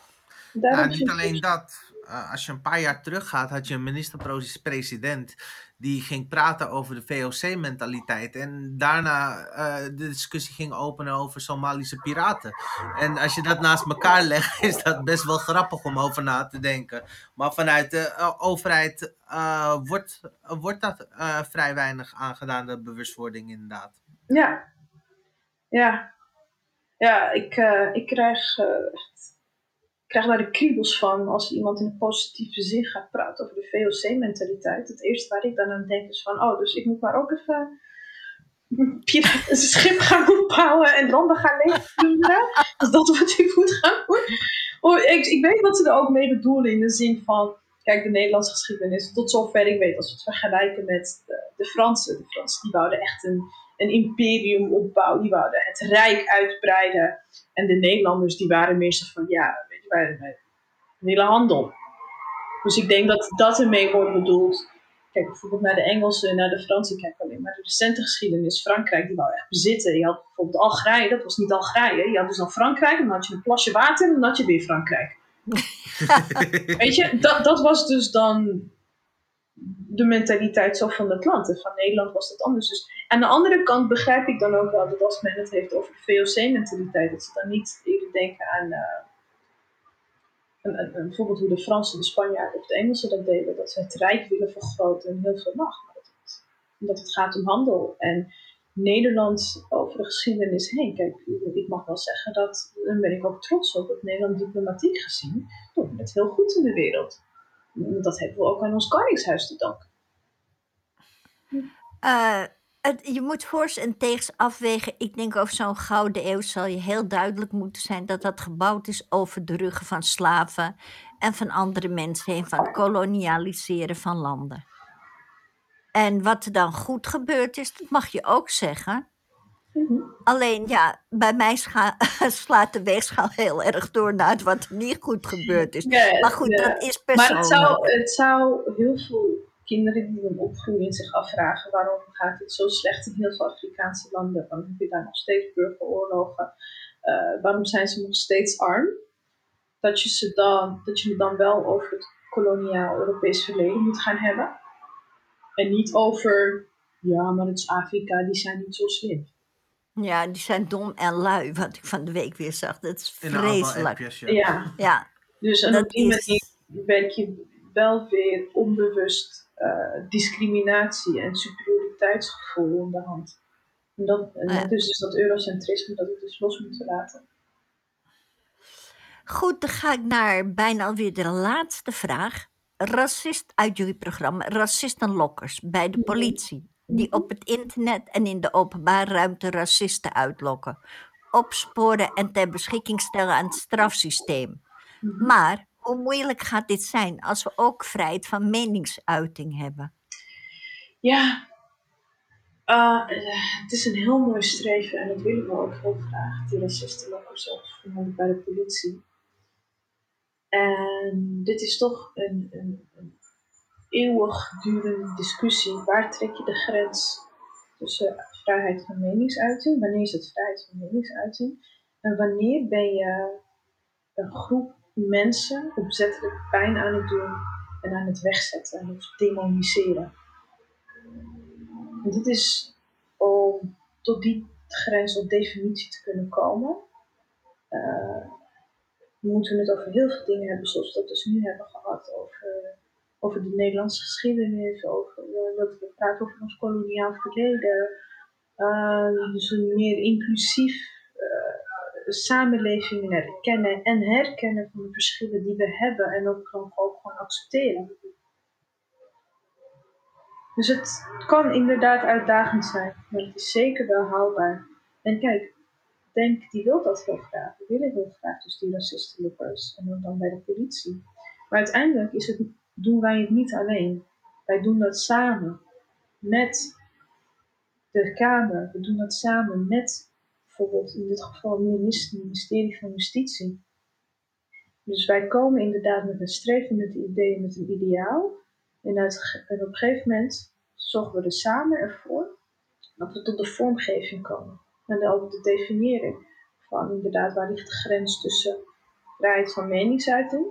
Ja, niet alleen dat. Uh, als je een paar jaar terug gaat, had je een minister-president die ging praten over de VOC-mentaliteit. En daarna uh, de discussie ging openen over Somalische piraten. En als je dat naast elkaar legt, is dat best wel grappig om over na te denken. Maar vanuit de uh, overheid wordt, wordt dat vrij weinig aangedaan, de bewustwording inderdaad. Ja, ja. Ja, ik, ik krijg krijg daar de kriebels van als iemand in een positieve zin gaat praten over de VOC-mentaliteit. Het eerste waar ik dan aan denk is van, oh, dus ik moet maar ook even een schip gaan opbouwen en landen gaan leegvliegen. Is dat wat ik moet gaan ik, ik weet wat ze er ook mee bedoelen in de zin van, kijk, de Nederlandse geschiedenis, tot zover ik weet, als we het vergelijken met de, Fransen. De Fransen die wouden echt een, een imperium opbouwen, die wouden het rijk uitbreiden. En de Nederlanders die waren zo van, ja, bij, bij de hele handel. Dus ik denk dat dat ermee wordt bedoeld. Kijk bijvoorbeeld naar de Engelsen, naar de Fransen, kijk alleen maar de recente geschiedenis. Frankrijk, die wou echt bezitten. Je had bijvoorbeeld Algerije, dat was niet Algerije. Je had dus dan Frankrijk, dan had je een plasje water en dan had je weer Frankrijk. Weet je, dat, dat was dus dan de mentaliteit zo van het land. En van Nederland was dat anders. Dus aan de andere kant begrijp ik dan ook wel dat als men het heeft over de VOC-mentaliteit, dat ze dan niet even denken aan. Uh, een, bijvoorbeeld hoe de Fransen, de Spanjaarden of de Engelsen dat deden, dat ze het rijk willen vergroten en heel veel macht. Omdat het gaat om handel. En Nederland over de geschiedenis heen. Kijk, ik mag wel zeggen dat, daar ben ik ook trots op, dat Nederland diplomatiek gezien doet het heel goed in de wereld. Dat hebben we ook aan ons koningshuis te danken. Uh, je moet voor's en tegens afwegen. Ik denk over zo'n gouden eeuw zal je heel duidelijk moeten zijn dat dat gebouwd is over de ruggen van slaven en van andere mensen heen, van kolonialiseren van landen. En wat er dan goed gebeurd is, dat mag je ook zeggen. Mhm. Alleen ja, bij mij slaat de weegschaal heel erg door naar wat er niet goed gebeurd is. maar goed, dat is persoonlijk. Maar het zou, het zou heel veel kinderen die dan opgroeien zich afvragen waarom gaat het zo slecht in heel veel Afrikaanse landen? Waarom heb je daar nog steeds burgeroorlogen? Uh, waarom zijn ze nog steeds arm? Dat je, ze dan, dat je het dan wel over het koloniaal Europees verleden moet gaan hebben. En niet over, ja, maar het is Afrika, die zijn niet zo slim. Ja, die zijn dom en lui, wat ik van de week weer zag. Dat is vreselijk. ja. ja. Dus en op die manier werk je wel weer onbewust uh, discriminatie en superioriteitsgevoel in de hand. En dat, en dat is dus dat eurocentrisme dat we dus los moeten laten. Goed, dan ga ik naar bijna alweer de laatste vraag. Racist uit jullie programma, racistenlokkers bij de mhm. politie, die op het internet en in de openbare ruimte racisten uitlokken, opsporen en ter beschikking stellen aan het strafsysteem. Mhm. Maar hoe moeilijk gaat dit zijn als we ook vrijheid van meningsuiting hebben? Ja, Uh, het is een heel mooi streven en dat willen we ook heel graag, die racistenlokkers op, bij de politie. En dit is toch een, een, een discussie. Waar trek je de grens tussen vrijheid van meningsuiting? Wanneer is het vrijheid van meningsuiting? En wanneer ben je een groep mensen opzettelijk pijn aan het doen en aan het wegzetten en het demoniseren? En dit is om tot die grens of definitie te kunnen komen. Uh, moeten we het over heel veel dingen hebben, zoals we dat dus nu hebben gehad, over, over de Nederlandse geschiedenis, over uh, dat we praten over ons koloniaal verleden. Uh, dus een meer inclusief samenleving herkennen en herkennen van de verschillen die we hebben en ook gewoon, gewoon accepteren. Dus het kan inderdaad uitdagend zijn, maar het is zeker wel haalbaar. En kijk, Denk, die wil dat heel graag. We willen heel graag dus die racistenloopers en dan bij de politie. Maar uiteindelijk is het, doen wij het niet alleen. Wij doen dat samen met de Kamer. We doen dat samen met bijvoorbeeld in dit geval het ministerie van Justitie. Dus wij komen inderdaad met een streven, met een idee, met een ideaal. En, op een gegeven moment zorgen we er samen ervoor dat we tot de vormgeving komen. En dan ook de definiëring van inderdaad waar ligt de grens tussen vrijheid van meningsuiting.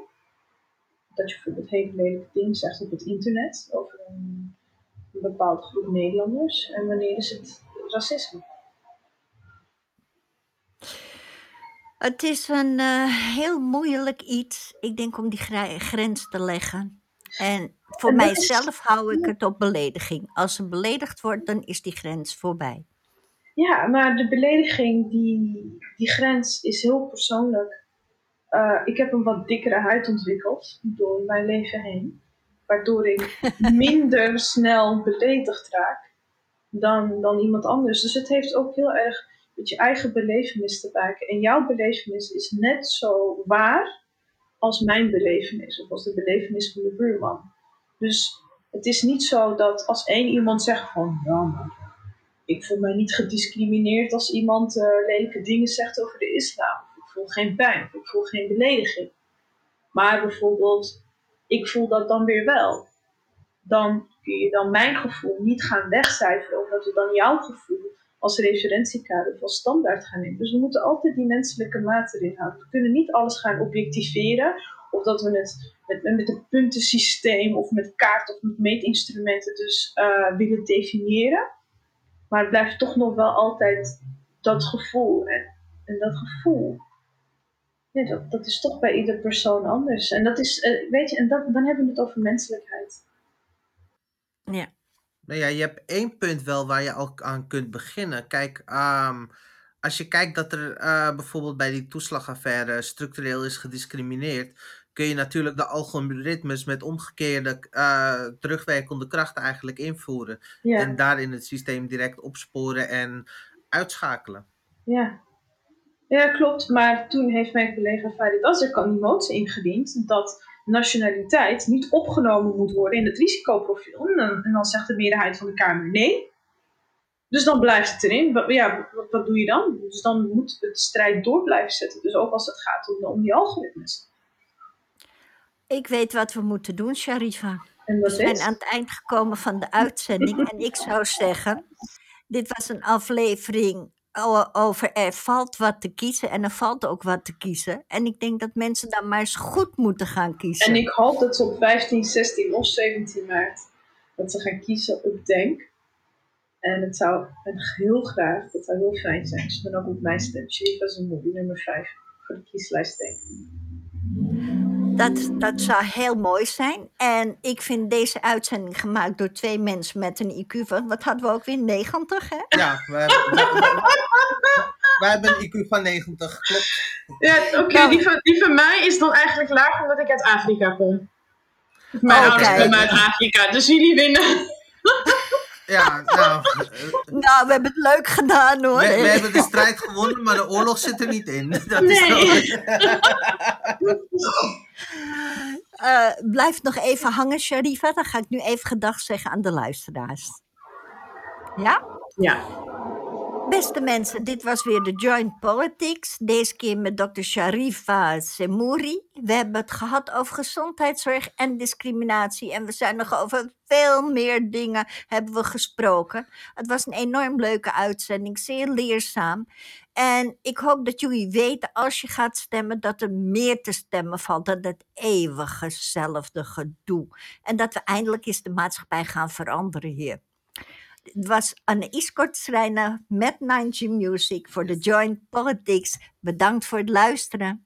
Dat je bijvoorbeeld hele lelijke dingen zegt op het internet over een, een bepaalde groep Nederlanders. En wanneer is het racisme? Het is een uh, heel moeilijk iets, ik denk, om die grens te leggen. En voor en mijzelf is... hou ik het op belediging. Als er beledigd wordt, dan is die grens voorbij. Ja, maar de belediging, die, die grens is heel persoonlijk. Uh, ik heb een wat dikkere huid ontwikkeld door mijn leven heen. Waardoor ik minder snel beledigd raak dan, dan iemand anders. Dus het heeft ook heel erg met je eigen belevenis te maken. En jouw belevenis is net zo waar als mijn belevenis. Of als de belevenis van de buurman. Dus het is niet zo dat als één iemand zegt van... Ja, ik voel mij niet gediscrimineerd als iemand uh, lelijke dingen zegt over de islam. Ik voel geen pijn, ik voel geen belediging. Maar bijvoorbeeld, ik voel dat dan weer wel. Dan kun je dan mijn gevoel niet gaan wegcijferen, omdat we dan jouw gevoel als referentiekader of als standaard gaan nemen. Dus we moeten altijd die menselijke mate erin houden. We kunnen niet alles gaan objectiveren, of dat we het met, met een puntensysteem of met kaart of met meetinstrumenten dus uh, willen definiëren. Maar het blijft toch nog wel altijd dat gevoel. En, en dat gevoel, ja, dat, dat is toch bij ieder persoon anders. En dat is, uh, weet je, en dat, dan hebben we het over menselijkheid. Ja. Nou ja, je hebt één punt wel waar je al aan kunt beginnen. Kijk, um, als je kijkt dat er uh, bijvoorbeeld bij die toeslagaffaire structureel is gediscrimineerd, kun je natuurlijk de algoritmes met omgekeerde uh, terugwerkende krachten eigenlijk invoeren. Ja. En daarin het systeem direct opsporen en uitschakelen. Ja. ja, klopt. Maar toen heeft mijn collega Farid Azarkan een motie ingediend dat nationaliteit niet opgenomen moet worden in het risicoprofiel. En dan, en dan zegt de meerderheid van de Kamer nee. Dus dan blijft het erin. Ja, wat, wat doe je dan? Dus dan moet het strijd door blijven zetten. Dus ook als het gaat om, om die algoritmes. Ik weet wat we moeten doen, Sharifa. we zijn aan het eind gekomen van de uitzending. en ik zou zeggen, dit was een aflevering over er valt wat te kiezen en er valt ook wat te kiezen. En ik denk dat mensen dan maar eens goed moeten gaan kiezen. En ik hoop dat ze op 15, 16 of 17 maart dat ze gaan kiezen op Denk. En het zou heel graag, dat zou heel fijn zijn, als je dan ook op mijn stem. Een nummer 5 voor de kieslijst Denk. Dat, dat zou heel mooi zijn. En ik vind deze uitzending gemaakt door twee mensen met een IQ van, wat hadden we ook weer, 90 hè? Ja, we hebben, wij hebben een IQ van 90, klopt. Ja, oké, nou, die, van, die van mij is dan eigenlijk laag omdat ik uit Afrika kom. Mijn oh, ouders komen uit Afrika, dus jullie winnen. Ja, nou. nou, we hebben het leuk gedaan hoor. We, we, hebben de strijd gewonnen, maar de oorlog zit er niet in. Dat nee. Is uh, blijf nog even hangen, Sharifa. Dan ga ik nu even gedag zeggen aan de luisteraars. Ja? Ja. Beste mensen, dit was weer de Joint Politics. Deze keer met Dr. Sharifa Semouri. We hebben het gehad over gezondheidszorg en discriminatie. En we zijn nog over veel meer dingen hebben we gesproken. Het was een enorm leuke uitzending, zeer leerzaam. En ik hoop dat jullie weten als je gaat stemmen dat er meer te stemmen valt dan het eeuwige gedoe. En dat we eindelijk eens de maatschappij gaan veranderen hier. Het was Anne Kortschreiner met 9G Music voor de Joint Politics. Bedankt voor het luisteren.